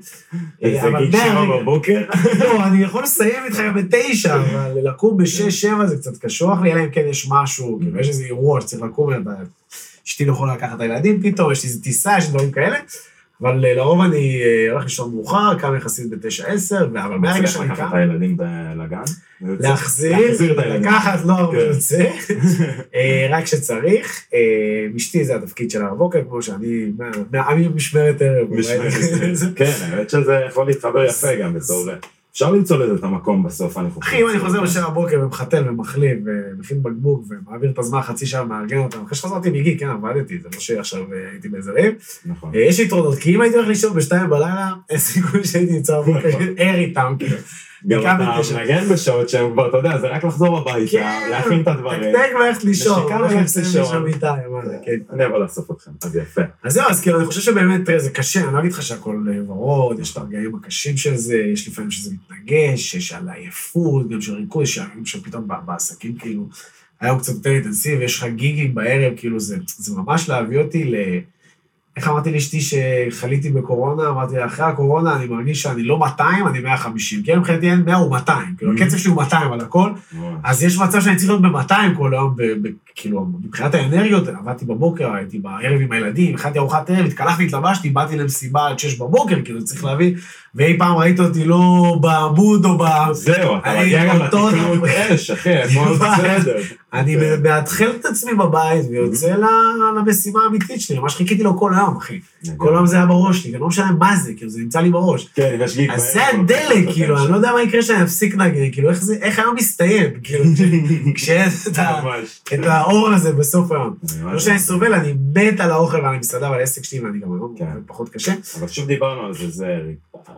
איזה גיג שבע בבוקר. לא, אני יכול לסיים איתך גם בתשע, אבל לקום בשש, שבע זה קצת קשוח לי, אלא אם כן יש משהו, כאילו יש איזה אירוע שצריך לקום, אשתי לא יכולה לקחת את הילדים פתאום, יש איזו טיסה, יש דברים כאלה. אבל לרוב אני הולך לישון מאוחר, קם יחסית בתשע עשר, אבל מהרגע שאני קם... לקחת את הילדים לגן? להחזיר, לקחת, לא הרבה יוצא, רק כשצריך. אשתי זה התפקיד שלה בבוקר, כמו שאני, אני משמרת ערב. כן, האמת שזה יכול להתחבר יפה גם בתור... אפשר למצוא לזה את המקום בסוף, אני חושב. אחי, אם אני חוזר בשבע בבוקר ומחתל ומחליף ומכין בקבוק ומעביר את הזמן חצי שעה ומארגן אותם, אחרי שחזרתי מגיל, כן, עבדתי, זה לא שעכשיו הייתי באיזה ריב. נכון. יש יתרונות, כי אם הייתי הולך לישון בשתיים בלילה, אין סיכוי שהייתי נמצא בבוקר ער איתם, כאילו. גם אתה מנגן בשעות שהן כבר, אתה יודע, זה רק לחזור הביתה, להכין את הדברים. תקתק וללכת לישון. ושכמה ללכת לישון. כן. אני אבוא לאסוף אתכם, אז יפה. אז זהו, אז כאילו, אני חושב שבאמת, תראה, זה קשה, אני לא אגיד לך שהכל ורוד, יש את הרגעים הקשים של זה, יש לפעמים שזה מתנגש, יש על עייפות, גם של ריכוז, יש ימים שפתאום בעסקים, כאילו, היום קצת יותר אינטנסיבי, יש לך גיגים בערב, כאילו, זה ממש להביא אותי ל... איך אמרתי לאשתי שחליתי בקורונה? אמרתי לה, אחרי הקורונה אני מרגיש שאני לא 200, אני 150. כי מבחינתי אין 100 הוא 200. כאילו, הקצב שלי הוא 200 על הכל. אז יש מצב שאני צריך להיות ב-200 כל היום, כאילו, מבחינת האנרגיות, עבדתי בבוקר, הייתי בערב עם הילדים, הכנתי ארוחת ערב, התקלחתי, התלבשתי, באתי למסיבה עד שש בבוקר, כאילו, צריך להבין, ואי פעם ראית אותי לא בעמוד או ב... זהו, אתה מגיע גם לתקלות אש, אחי, הכל בסדר. אני מאתחל את עצמי בבית ויוצא ל- למשימה האמיתית שלי, ממש חיכיתי לו כל היום, אחי. כל היום זה היה בראש שלי, לא משנה מה זה, כאילו, זה נמצא לי בראש. כן, יש גיג אז זה הדלק, כאילו, אני לא יודע מה יקרה כשאני אפסיק לנגן, כאילו, איך היום מסתיים, כאילו, כשאין את ה- האור הזה בסוף היום. לא שאני סובל, אני מת על האוכל ועל המסעדה ועל העסק שלי, ואני גם היום כן. פחות קשה. אבל שוב דיברנו על זה, זה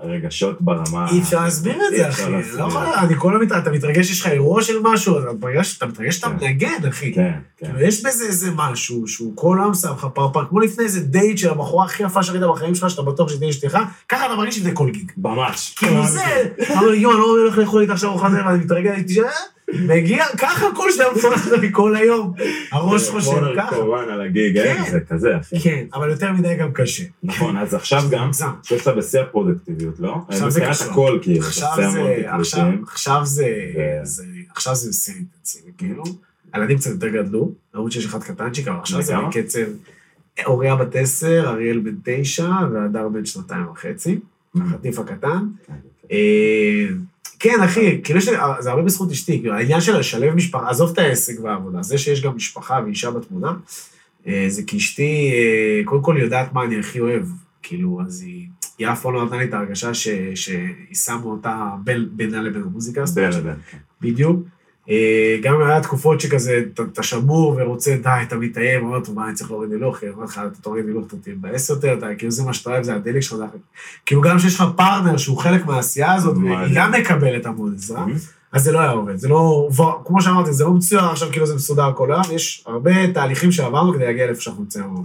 רגשות ברמה... אי אפשר להסביר את זה, אחי. לא יכול, אני כל הזמן, אתה מתרגש, יש לך אירוע של משהו, אתה מתרגש, אתה מתרגש שאתה כן. מנגן, אחי. כן, כן. כאילו, יש בזה איזה משהו שהוא כל היום שם לך פרפר, כמו לפני איזה דייט של הבחורה הכי יפה שראית בחיים שלך, שאתה בטוח שתהיה אשתך, ככה אתה מרגיש שזה כל גיג. ממש. כאילו זה, אתה אומר, יואו, אני לא הולך לאכול איתה עכשיו ארוחת ערב, אני מתרגל, הייתי ש... מגיע, ככה כל שניה מפורט לי כל היום. הראש חושב ככה. נרקומן על הגיג, כן. אה? זה כזה, אחי. כן, אבל יותר מדי גם קשה. נכון, אז עכשיו גם. שיש לה בשיא הפרודקטיביות, לא? עכשיו זה מבחינת קשור. הכל, כאילו, אתה עכשיו עושה זה, עכשיו. עכשיו זה, זה, עכשיו זה סיר אינטנסיבי, כאילו. הילדים קצת יותר גדלו, למרות שיש אחד קטנצ'יק, אבל עכשיו זה? בקצב, אוריה בת עשר, אריאל בן תשע, והדר בן שנתיים וחצי, החטיף הקטן. אה, כן, אחי, כאילו יש לי, זה הרבה בזכות אשתי, כאילו, העניין של לשלב משפחה, עזוב את העסק והעבודה, זה שיש גם משפחה ואישה בתמונה, אה, זה כי אשתי, אה, קודם כל יודעת מה אני הכי אוהב, כאילו, אז היא, היא אף פעם לא נתנה לי את ההרגשה ש, שהיא שמו אותה בין, בינה לבין המוזיקה, בין לבין. בדיוק. אה, גם היה תקופות שכזה, אתה- שבור ורוצה, די, אתה מתאם, אומר, טוב, מה, אני צריך להוריד הילוך, היא אומרת לך, אתה תוריד הילוך, אתה תתבאס יותר, אתה, כאילו זה מה שאתה אוהב, זה הדלק שלך, כאילו גם כשיש לך פרטנר שהוא חלק מהעשייה הזאת, והיא? גם מקבלת המון עזרה, Mhm. אז זה לא היה עובד, זה לא, כמו שאמרתי, זה לא מצוין עכשיו, כאילו זה מסודר כל היום, יש הרבה תהליכים שעברנו כדי להגיע לאיפה שאנחנו נמצאים היום.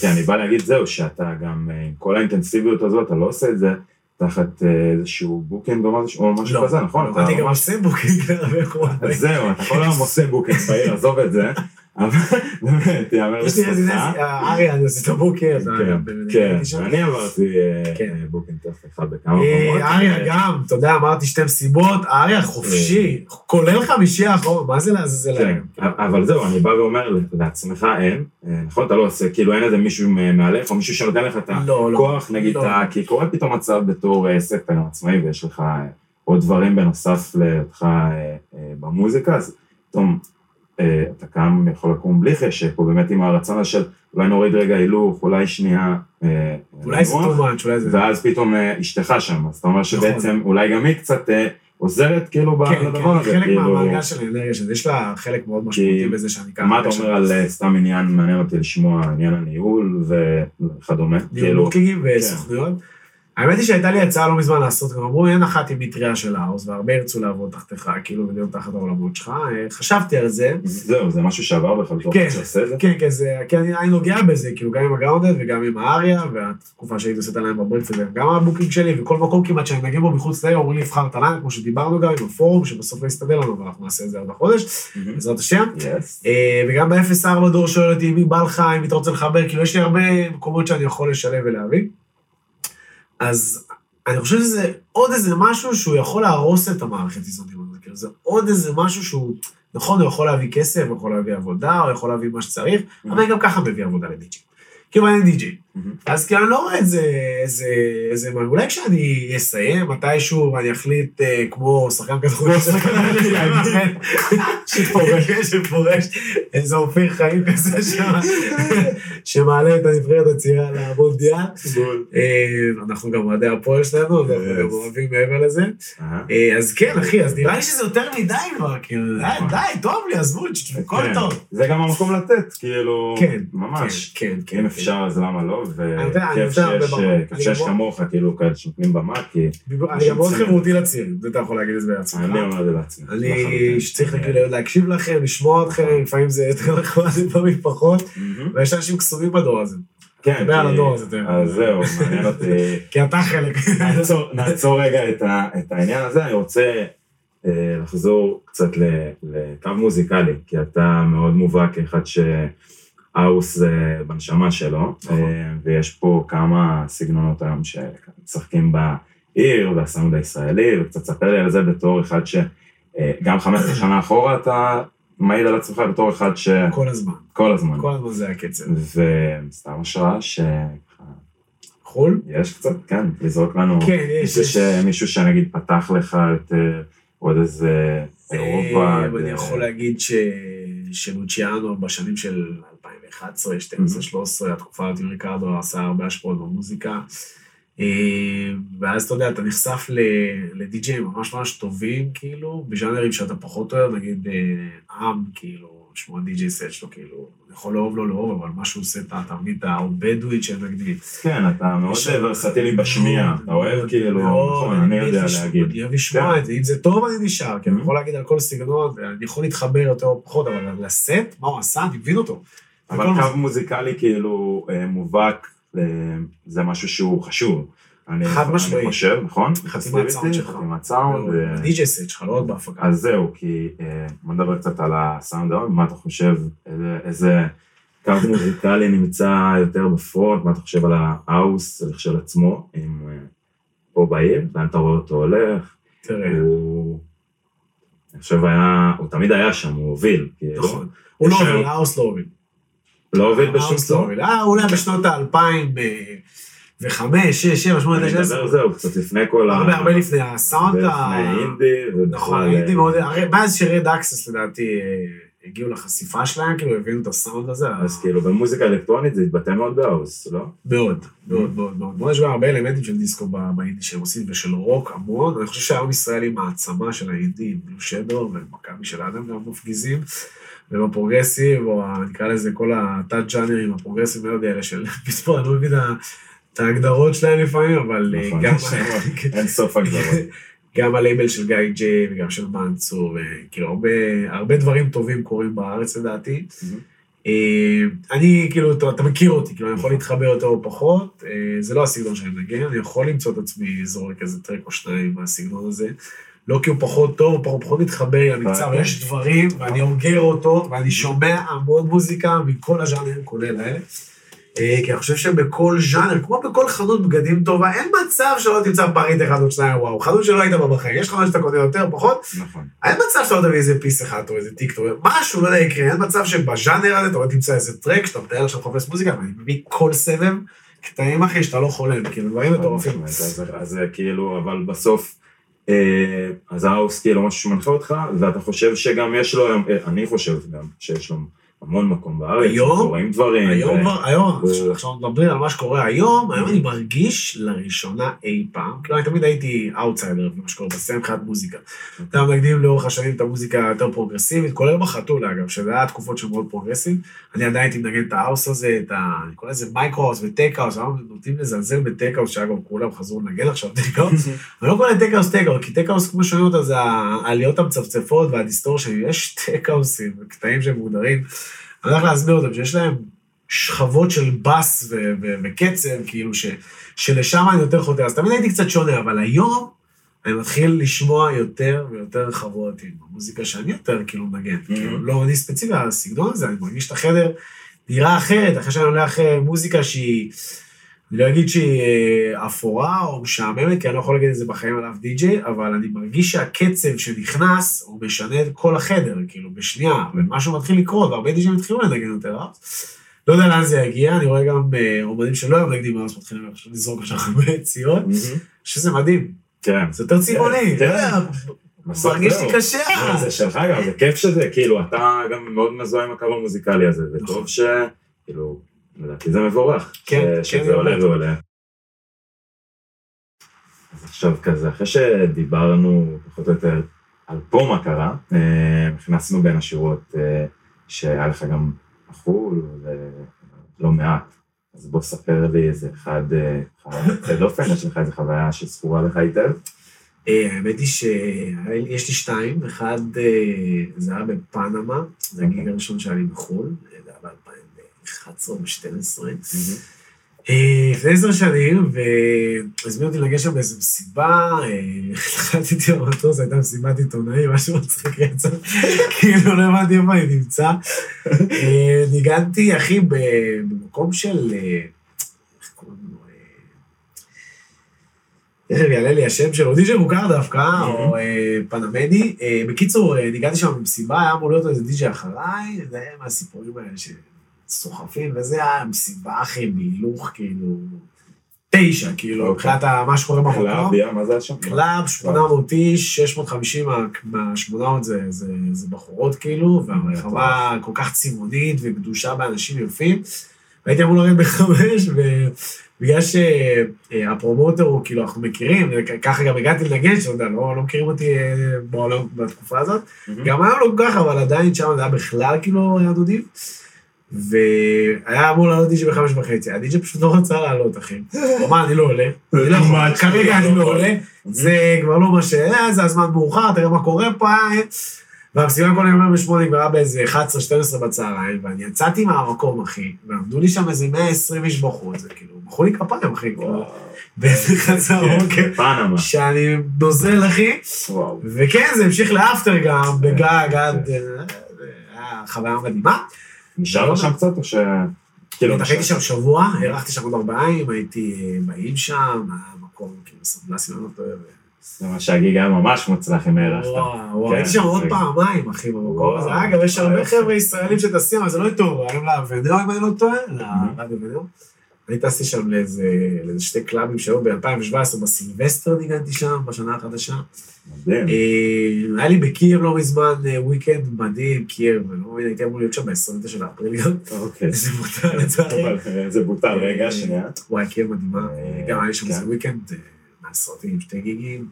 כן, אני בא להגיד זהו, שאתה גם, אה, כל האינטנסיביות הזאת, אתה לא עושה את זה תחת אה, איזשהו booking או משהו משהו כזה, נכון? אתה אני גם עושה booking להרבה. אז זהו, אתה כל היום עושה booking בעיר, עזוב את זה, באמת, יאמר לזכותך. רזידנציה, אריה, אני עושה את אתה כן, באמת כן. אני עברתי אה, כן. אה, booking טוב אחד בכמה מקומות. אה, אריה גם, אתה יודע, אמרתי שתי מסיבות, אריה חופשי, כולל חמישי האחרון, מה זה לעזאזל כן, היום? אבל זהו, אני בא ואומר לעצמך אין, אה, נכון, אתה לא עושה, כאילו אין איזה מישהו מעליך, או מישהו שנותן לך את לא, לא. הכוח, נגיד, לא. כי קורה פתאום מצב בתור אה, גם עצמאי, ויש לך אה, עוד דברים בנוסף להיותך אה, אה, במוזיקה, אז פתאום אה, אתה קם, יכול לקום בלי חשק, או באמת עם הרצון הזה של אולי נוריד רגע הילוך, אולי שנייה אה, אולי זה לנוח, too much, אולי זה... ואז פתאום אה, אשתך שם, אז אתה אומר שבעצם אולי גם היא קצת אה, עוזרת כאילו ב- כן, כן, הזה, חלק כאילו... מהמעגל של האנרגיה שלי, יש לה חלק מאוד משמעותי בזה שאני ככה... מה אתה אומר על אה, סתם עניין, מעניין אותי לשמוע עניין הניהול וכדומה, ניהול כאילו, בוקינגים וסוכנויות. האמת היא שהייתה לי הצעה לא מזמן לעשות, גם אמרו, אין אחת עם מטריה של האוס, והרבה ירצו לעבוד תחתיך, כאילו, ולהיות תחת העולמות שלך. אה, חשבתי על זה. זהו, זה משהו שעבר בך בתור כן. אחד שעושה את זה? כן, כן, זה, כן, אני, נוגע בזה, כאילו, גם עם ה Grounded וגם עם האריה, והתקופה שהייתי עושה את הליין בברקפילד, גם ה booking שלי, וכל מקום כמעט שאני מגיע בו מחוץ לעיר, אומרים לי, לבחר את הליין, כמו שדיברנו גם עם הפורום, שבסוף לא יסתדר לנו, אבל אנחנו נעשה את זה עד החודש. בעזרת השם. אה, וגם ב-0-4 דור שואל אותי, מי בא לך, אם אתה רוצה לחבר, כאילו, יש לי הרבה מקומות שאני יכול לשלב ולהביא. אז אני חושב שזה עוד איזה משהו שהוא יכול להרוס את המערכת איזונים הזאת, כאילו, זה עוד איזה משהו שהוא, נכון, הוא יכול להביא כסף, הוא יכול להביא עבודה, הוא יכול להביא מה שצריך, אבל אני גם ככה מביא עבודה לדי-ג'י. כאילו, אני די-ג'י. מהמם. אז כאילו, אני לא רואה את זה, איזה, איזה, אולי כשאני אסיים מתישהו ואני אחליט, אה, כמו שחקן כדורגל, שפורש, שפורש, איזה אופיר חיים כזה שם, שמעלה את הנבחרת הצעירה למונדיאל. אה, אנחנו גם אוהדי הפועל שלנו, אנחנו גם. אוהבים מעבר לזה. אה, אז כן, אחי, אז נראה לי שזה יותר מדי כבר, כאילו, די, נכון. טוב לי, עזבו, הכל כן. טוב. זה גם המקום לתת, כאילו, כן, ממש. כן, כן, כן. אם אפשר, אז למה לא? וכיף שיש. אה, שיש גם- כמוך, כאילו, כאלה שנותנים במה, כי אני גם מאוד חברותי לצעירים, זה אתה יכול להגיד את זה בעצמך. אני אומר את זה לעצמי. אני. שצריך כאילו להקשיב לכם, לשמוע אתכם, לפעמים זה יותר נחמד, לפעמים פחות. ויש אנשים קסומים בדור הזה. כן, תדבר על הדור הזה. אז זהו, מעניין אותי. כי אתה חלק. נעצור, רגע את, העניין הזה, אני רוצה אה, לחזור קצת לקו מוזיקלי, כי אתה מאוד מובהק כאחד שהאוס זה בנשמה שלו, נכון. אה, ויש פה כמה סגנונות היום שמשחקים בעיר, והסאונד הישראלי, וקצת ספר לי על זה בתור אחד שגם 15 שנה אחורה אתה מעיד על עצמך בתור אחד ש... כל הזמן. כל הזמן. כל הזמן זה הקצב. וסתם השראה ש... חו"ל? יש קצת, כן, לזרוק לנו כן, יש. יש. מישהו שנגיד פתח לך יותר, עוד איזה אירופה. אה, אני יכול להגיד ש... שלוציאנו בשנים של 2011, 12, 13, התקופה הזאת עם ריקרדו עשה הרבה השפעות במוזיקה. אה, ואז אתה יודע, אתה נחשף לדי-ג'יי ממש ממש טובים, כאילו, בז'אנרים שאתה פחות אוהב, נגיד אה, עם, כאילו, לשמוע די-ג'יי סט שלו, כאילו, יכול לאהוב, לא לאהוב, אבל מה שהוא עושה, אתה את הבדואית של נגיד. כן, אתה מאוד ורסטילי בשמיעה, אתה אוהב כאילו, נכון, אני יודע להגיד. אני אוהב לשמוע כן. את זה, אם זה טוב אני נשאר, כי אני Mhm. יכול להגיד על כל סגנון, אני יכול להתחבר יותר או פחות, אבל לסט, מה הוא עשה, אני מבין אותו. אבל קו מוזיקלי כאילו אה, מובהק, אה, זה משהו שהוא חשוב. אני, חד אני משמעית. חושב, נכון? חתימת? סאונד שלך. חתימת סאונד. אה, DJ set שלך, לא רק בהפקה. אז זהו, כי אה, בוא נדבר קצת על הסאונד היום, מה אתה חושב, איזה- קו מוזיקלי נמצא יותר ב front, מה אתה חושב על האוס כשלעצמו, אם אה, פה בעיר, לאן אתה רואה אותו הולך, תראה, הוא, אני חושב היה, הוא תמיד היה שם, הוא הוביל, כאילו, נכון. הוא לא הוביל, האוס לא הוביל. לא הוביל בשום האוס לא. אה, אולי בשנות ה-2005, 6, 7, 8, אני 9, 10. מדבר זהו, קצת לפני כל ה... הרבה הרבה לפני הסאונד. לפני אינדי, נכון, הייתי מאוד, מאז ש Red Axes לדעתי אה, הגיעו לחשיפה שלהם, כאילו הבינו את הסאונד הזה, אז כאילו במוזיקה אלקטרונית זה התבטא מאוד בהאוס, לא? מאוד, מאוד, מאוד, מאוד. מאוד, יש גם הרבה אלמנטים של דיסקו באינדי שהם עושים, ושל רוק המון. אני חושב שהיום ישראל היא מעצמה של האינדי, עם Blue Shadow ומכבי של אדם גם מפגיזים, ובפרוגרסיב, או נקרא לזה כל התת-ג'אנרים הפרוגרסיביים מאוד האלה של, פתאום אני לא מבין את ההגדרות שלהם לפעמים, אבל אה, נכון, גם... אין סוף הגדרות. גם הלייבל של גיא ג'יי וגם של מנצור, וכאילו הרבה, הרבה דברים טובים קורים בארץ לדעתי. אה, אני, כאילו, אתה, אתה מכיר אותי, כאילו, אני יכול להתחבר יותר או פחות, אה, זה לא הסגנון שאני מנגן, אני יכול למצוא את עצמי זורק איזה track או שניים מהסגנון הזה. לא כי הוא פחות טוב, הוא פחות מתחבר למקצב, יש דברים, ואני אוגר אותו, ואני שומע המון מוזיקה מכל הז'אנרים, כולל האלה. אה, כי אני חושב שבכל ז'אנר, כמו בכל חנות בגדים טובה, אין מצב שלא תמצא פריט אחד או שניים, וואו, חנות שלא היית בה בחיים, יש לך מה שאתה קונה יותר, פחות, נכון. אין מצב שאתה לא תביא איזה piece אחד או איזה טיקטוק, משהו, לא יודע, יקרה, אין מצב שבז'אנר הזה אתה לא תמצא איזה track שאתה מתאר עכשיו לחפש מוזיקה, ואני מביא כל סבב קטעים, אחי, שאתה לא חולם, כאילו, דברים מטורפים. אז זה כאילו, אבל בסוף, אה, אז האוס כאילו משהו שמנחה אותך, ואתה חושב שגם יש לו היום, אה, אני חושב גם שיש לו המון מקום בארץ, היום? רואים דברים. היום ו- כבר, היום, ו- עכשיו- מדברים על מה שקורה היום, היום אני מרגיש לראשונה אי פעם, כאילו אני תמיד הייתי אאוטסיידר במה שקורה בסצנה מבחינת מוזיקה. אתה מקדים לאורך השנים את המוזיקה היותר פרוגרסיבית, כולל בחתול אגב, שזה היה תקופות של מאוד פרוגרסיב. אני עדיין הייתי מנגן את האוס הזה, את ה... אני קורא לזה מייקרו-האוס וטק-האוס, היום נוטים לזלזל בטק-האוס, שאגב כולם חזרו לנגן עכשיו טק-האוס. אני לא קורא כי טק-האוס, כמו שומעים אותה, זה העליות המצפצפות וה distortion, יש טק-האוסים וקטעים שהם מוגדרים. אני הולך להסביר אותם, שיש להם שכבות של בס ו- ו- וקצב, כאילו, ש- שלשם אני יותר חותר. אז תמיד הייתי קצת שונה, אבל היום אני מתחיל לשמוע יותר ויותר חוות עם המוזיקה שאני יותר כאילו מנגן. כאילו, לא אני ספציפי, הסגנון הזה, אני מרגיש את החדר נראה אחרת, אחרי שאני הולך אה, מוזיקה שהיא, אני לא אגיד שהיא אה, אפורה או משעממת, כי אני לא יכול להגיד את זה בחיים על אף די-ג'יי, אבל אני מרגיש שהקצב שנכנס, הוא משנה את כל החדר, כאילו, בשנייה, ומשהו מתחיל לקרות, והרבה די-ג'יי התחילו לנגן יותר האוס. לא יודע לאן זה יגיע, אני רואה גם אה, אומנים שלא היו מנגנים האוס מתחילים לזרוק עכשיו הרבה ציון, מהמם. שזה מדהים, כן. זה יותר צבעוני, כן. אתה יודע, בסוף מרגיש. לי קשה. אה, זה שלך גם, זה כיף שזה, כאילו, אתה גם מאוד מזוהה עם הקו המוזיקלי הזה, נכון. וטוב ש... כאילו, לדעתי זה מבורך. כן, ש- כן, שזה עולה. ועולה. אז עכשיו כזה, אחרי שדיברנו פחות או יותר על פה מה קרה, אה, נכנסנו בין השורות אה, שהיה לך גם בחו"ל, ולא מעט. אז בוא ספר לי איזה אחד, אה, אחד יוצא דופן, יש לך איזה חוויה שזכורה לך היטב? אה, האמת היא שיש לי שתיים, אחד אה, זה היה בפנמה, זה הגיג הראשון שהיה לי בחו"ל, זה היה ב-2011 או ב-2012. אה, לפני עשר שנים, והזמינו אותי לגשת באיזו מסיבה, אה, החלטתי במטוס, הייתה מסיבת עיתונאים, משהו מצחיק רצח, כאילו לא הבנתי איפה אני נמצא. אה, ניגנתי, אחי, במקום של, אה, איך קוראים לו? תכף יעלה לי השם שלו, די.ג'י מוכר דווקא, או אה, פנמדי. אה, בקיצור, ניגעתי שם במסיבה, היה אמור להיות איזה די.ג'י אחריי, זה היה מהסיפורים האלה שסוחפים, וזה היה מסיבה, אחי, בהילוך, כאילו, תשע, כאילו, אוקיי. מבחינת מה שקורה במקום. קלאביה, מה זה היה שם? club, 800 איש, 650 מה- מה-800 זה, זה, זה בחורות כאילו, והרחבה כל כך צבעונית וגדושה באנשים יפים. והייתי אמור לרדת בחמש, ובגלל שה promoter הוא, כאילו, אנחנו מכירים, וככה גם הגעתי לנגן, שאתה יודע, לא, לא מכירים אותי אה, בעולם בתקופה הזאת. מהמם. גם היום לא כל כך, אבל עדיין שם זה היה בכלל כאילו היה דודים. והיה אמור לעלות דיג'י בחמש וחצי, הדיג'י פשוט לא רצה לעלות, אחי. הוא אמר, אני לא עולה. אני לא. כרגע אני לא עולה. זה כבר לא מה ש... אה, זה הזמן מאוחר, תראה מה קורה פה. אה. והמסיבה כל היום בשמונה נגמרה באיזה 11-12 בצהריים, ואני יצאתי מהמקום, אחי, ועמדו לי שם איזה 120 איש בחוץ, זה כאילו, מחאו לי כפיים, אחי, כאילו, באיזה חצר בוקר, פנמה. שאני נוזל, אחי. וכן, זה המשיך לאפטר גם, בגג עד... אה, היה חוויה מדהימה. נשארת שם קצת או ש... כאילו, הייתי שם שבוע, הארכתי שם עוד ארבעה ימים, הייתי אה, באים שם, היה מקום כאילו סבלסי, לא טועה. זה מה שהגיג היה ממש מוצלח עם הערך. וואו, כן, הייתי שם עוד פעמיים, אחי, במקום. הזה. אגב, יש הרבה חבר'ה ישראלים שטסים, אבל זה לא איתו, היום לאבנר, אם אני לא טועה, לרדיו אבנר. אני טסתי שם לאיזה לאיזה שתי קלאבים שהיו ב-2017, בסילבסטר ניגנתי שם, בשנה החדשה. מדהים. אה, היה לי בקייב לא מזמן אה, weekend מדהים, קייב, לא מבין, הייתי אמור להיות שם ב-29 באפריל גם. אוקיי. איזה מותר לצערי. אה, זה בוטל, רגע, שנייה. וואי, קייב מדהימה. אה, גם היה שם כן. איזה weekend אה, מהסרטים, שתי גיגים.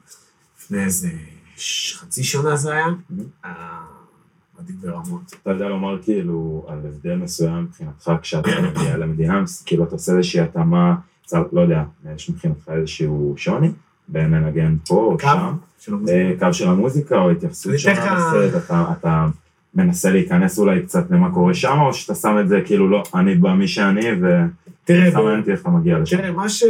לפני איזה חצי שנה זה היה. מדהים ברמות. אתה יודע לומר כאילו על הבדל מסוים מבחינתך כשאתה מגיע למדינה, כאילו אתה עושה איזושהי התאמה, לא יודע, יש מבחינתך איזשהו שוני בין לנגן פה או שם. אה, קו של המוזיקה או התייחסות שונה לסרט, אתה- מנסה להיכנס אולי קצת למה קורה שם, או שאתה שם את זה כאילו לא, אני בא מי שאני תראה, אותי איך אתה מגיע לשם. תראה, מה, ש...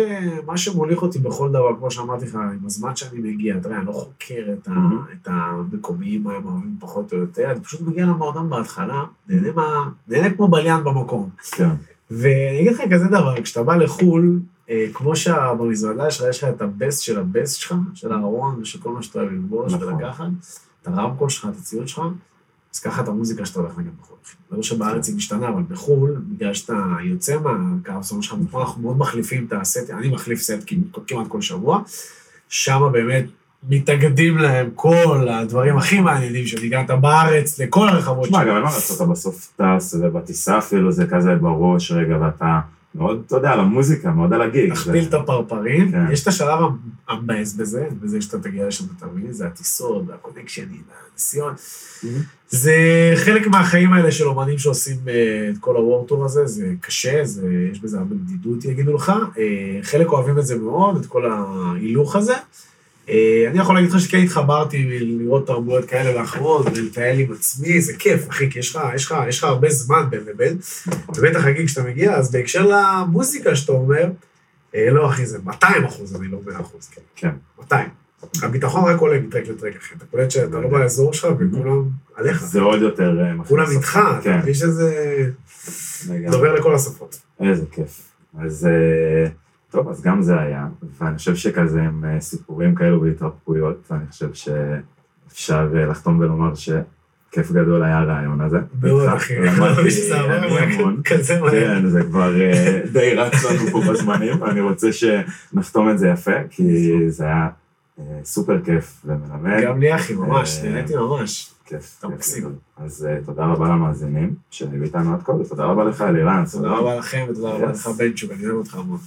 מה שמוליך אותי בכל דבר, כמו שאמרתי לך, עם הזמן שאני מגיע, יודע, אני לא חוקר את, ה... את המקומיים, הם אוהבים פחות או יותר, אני פשוט מגיע למועדון בהתחלה, נהנה, מה... נהנה כמו בליין במקום. כן, ואני אגיד לך כזה דבר, כשאתה בא לחו"ל, אה, כמו שבמזוודה שלך, יש לך את הבסט של הבסט שלך, של הארון ושל כל מה שאתה אוהב ללבוש נכון. ולקחת, את הרמקול שלך, את הציוד שלך, אז ככה את המוזיקה שאתה הולך לנגן בחו"ל. לא שבארץ היא משתנה, אבל בחו"ל, בגלל שאתה יוצא מהקו סול שלך, ופה אנחנו מאוד מחליפים את הסט, אני מחליף סט כמעט- כל שבוע, שם באמת מתאגדים להם כל הדברים הכי מעניינים שניגנת בארץ, לכל הרחבות תשמע, שלהם. גם אין מה לעשות, אתה בסוף טס, ובטיסה אפילו זה כזה בראש רגע, ואתה מאוד, אתה יודע, על המוזיקה, מאוד על הגיג. תכפיל זה- את הפרפרים, כן. יש את השלב המבאס בזה, בזה שאתה תגיע לשם, מבין? זה הטיסות, והקונקשנים, והנסיון. זה חלק מהחיים האלה של אומנים שעושים אה, את כל הוורטור הזה, זה קשה, זה, יש בזה הרבה בדידות, יגידו לך. אה, חלק אוהבים את זה מאוד, את כל ההילוך הזה. אה, אני יכול להגיד לך שכן התחברתי לראות תרבויות כאלה ואחרות, ולטייל עם עצמי, זה כיף, אחי, כי יש לך, יש לך, יש לך הרבה זמן בין לבין. ובטח נגיד כשאתה מגיע, אז בהקשר למוזיקה שאתה אומר, אה, לא אחי, זה 200 אחוז, אני לא 100 אחוז, כן. כן. 200. הביטחון רק עולה מטרק לטרק, אחי. אתה קולט שאתה לא באזור שלך וכולם עליך. זה עוד יותר אה, מכניס כולם. איתך, אתה כן, מבין שזה. דובר לכל השפות. איזה כיף. אז טוב, אז גם זה היה, ואני חושב שכזה עם אה, סיפורים כאלו והתרפקויות, אני חושב שאפשר אה, לחתום ולומר שכיף גדול היה הרעיון הזה. איתך אחי. למדתי המון. כזה מהר. כן, זה כבר אה, די רץ לנו פה בזמנים, ואני רוצה שנחתום את זה יפה, כי זה היה סופר כיף ומלמד. גם לי, אחי, ממש, נהניתי ממש. כיף. אתה כיף מקסים. אז תודה רבה למאזינים שהיו איתנו עד כה, ותודה רבה לך, אלירן. תודה רבה לכם ותודה רבה לך, אני אוהב אותך המון.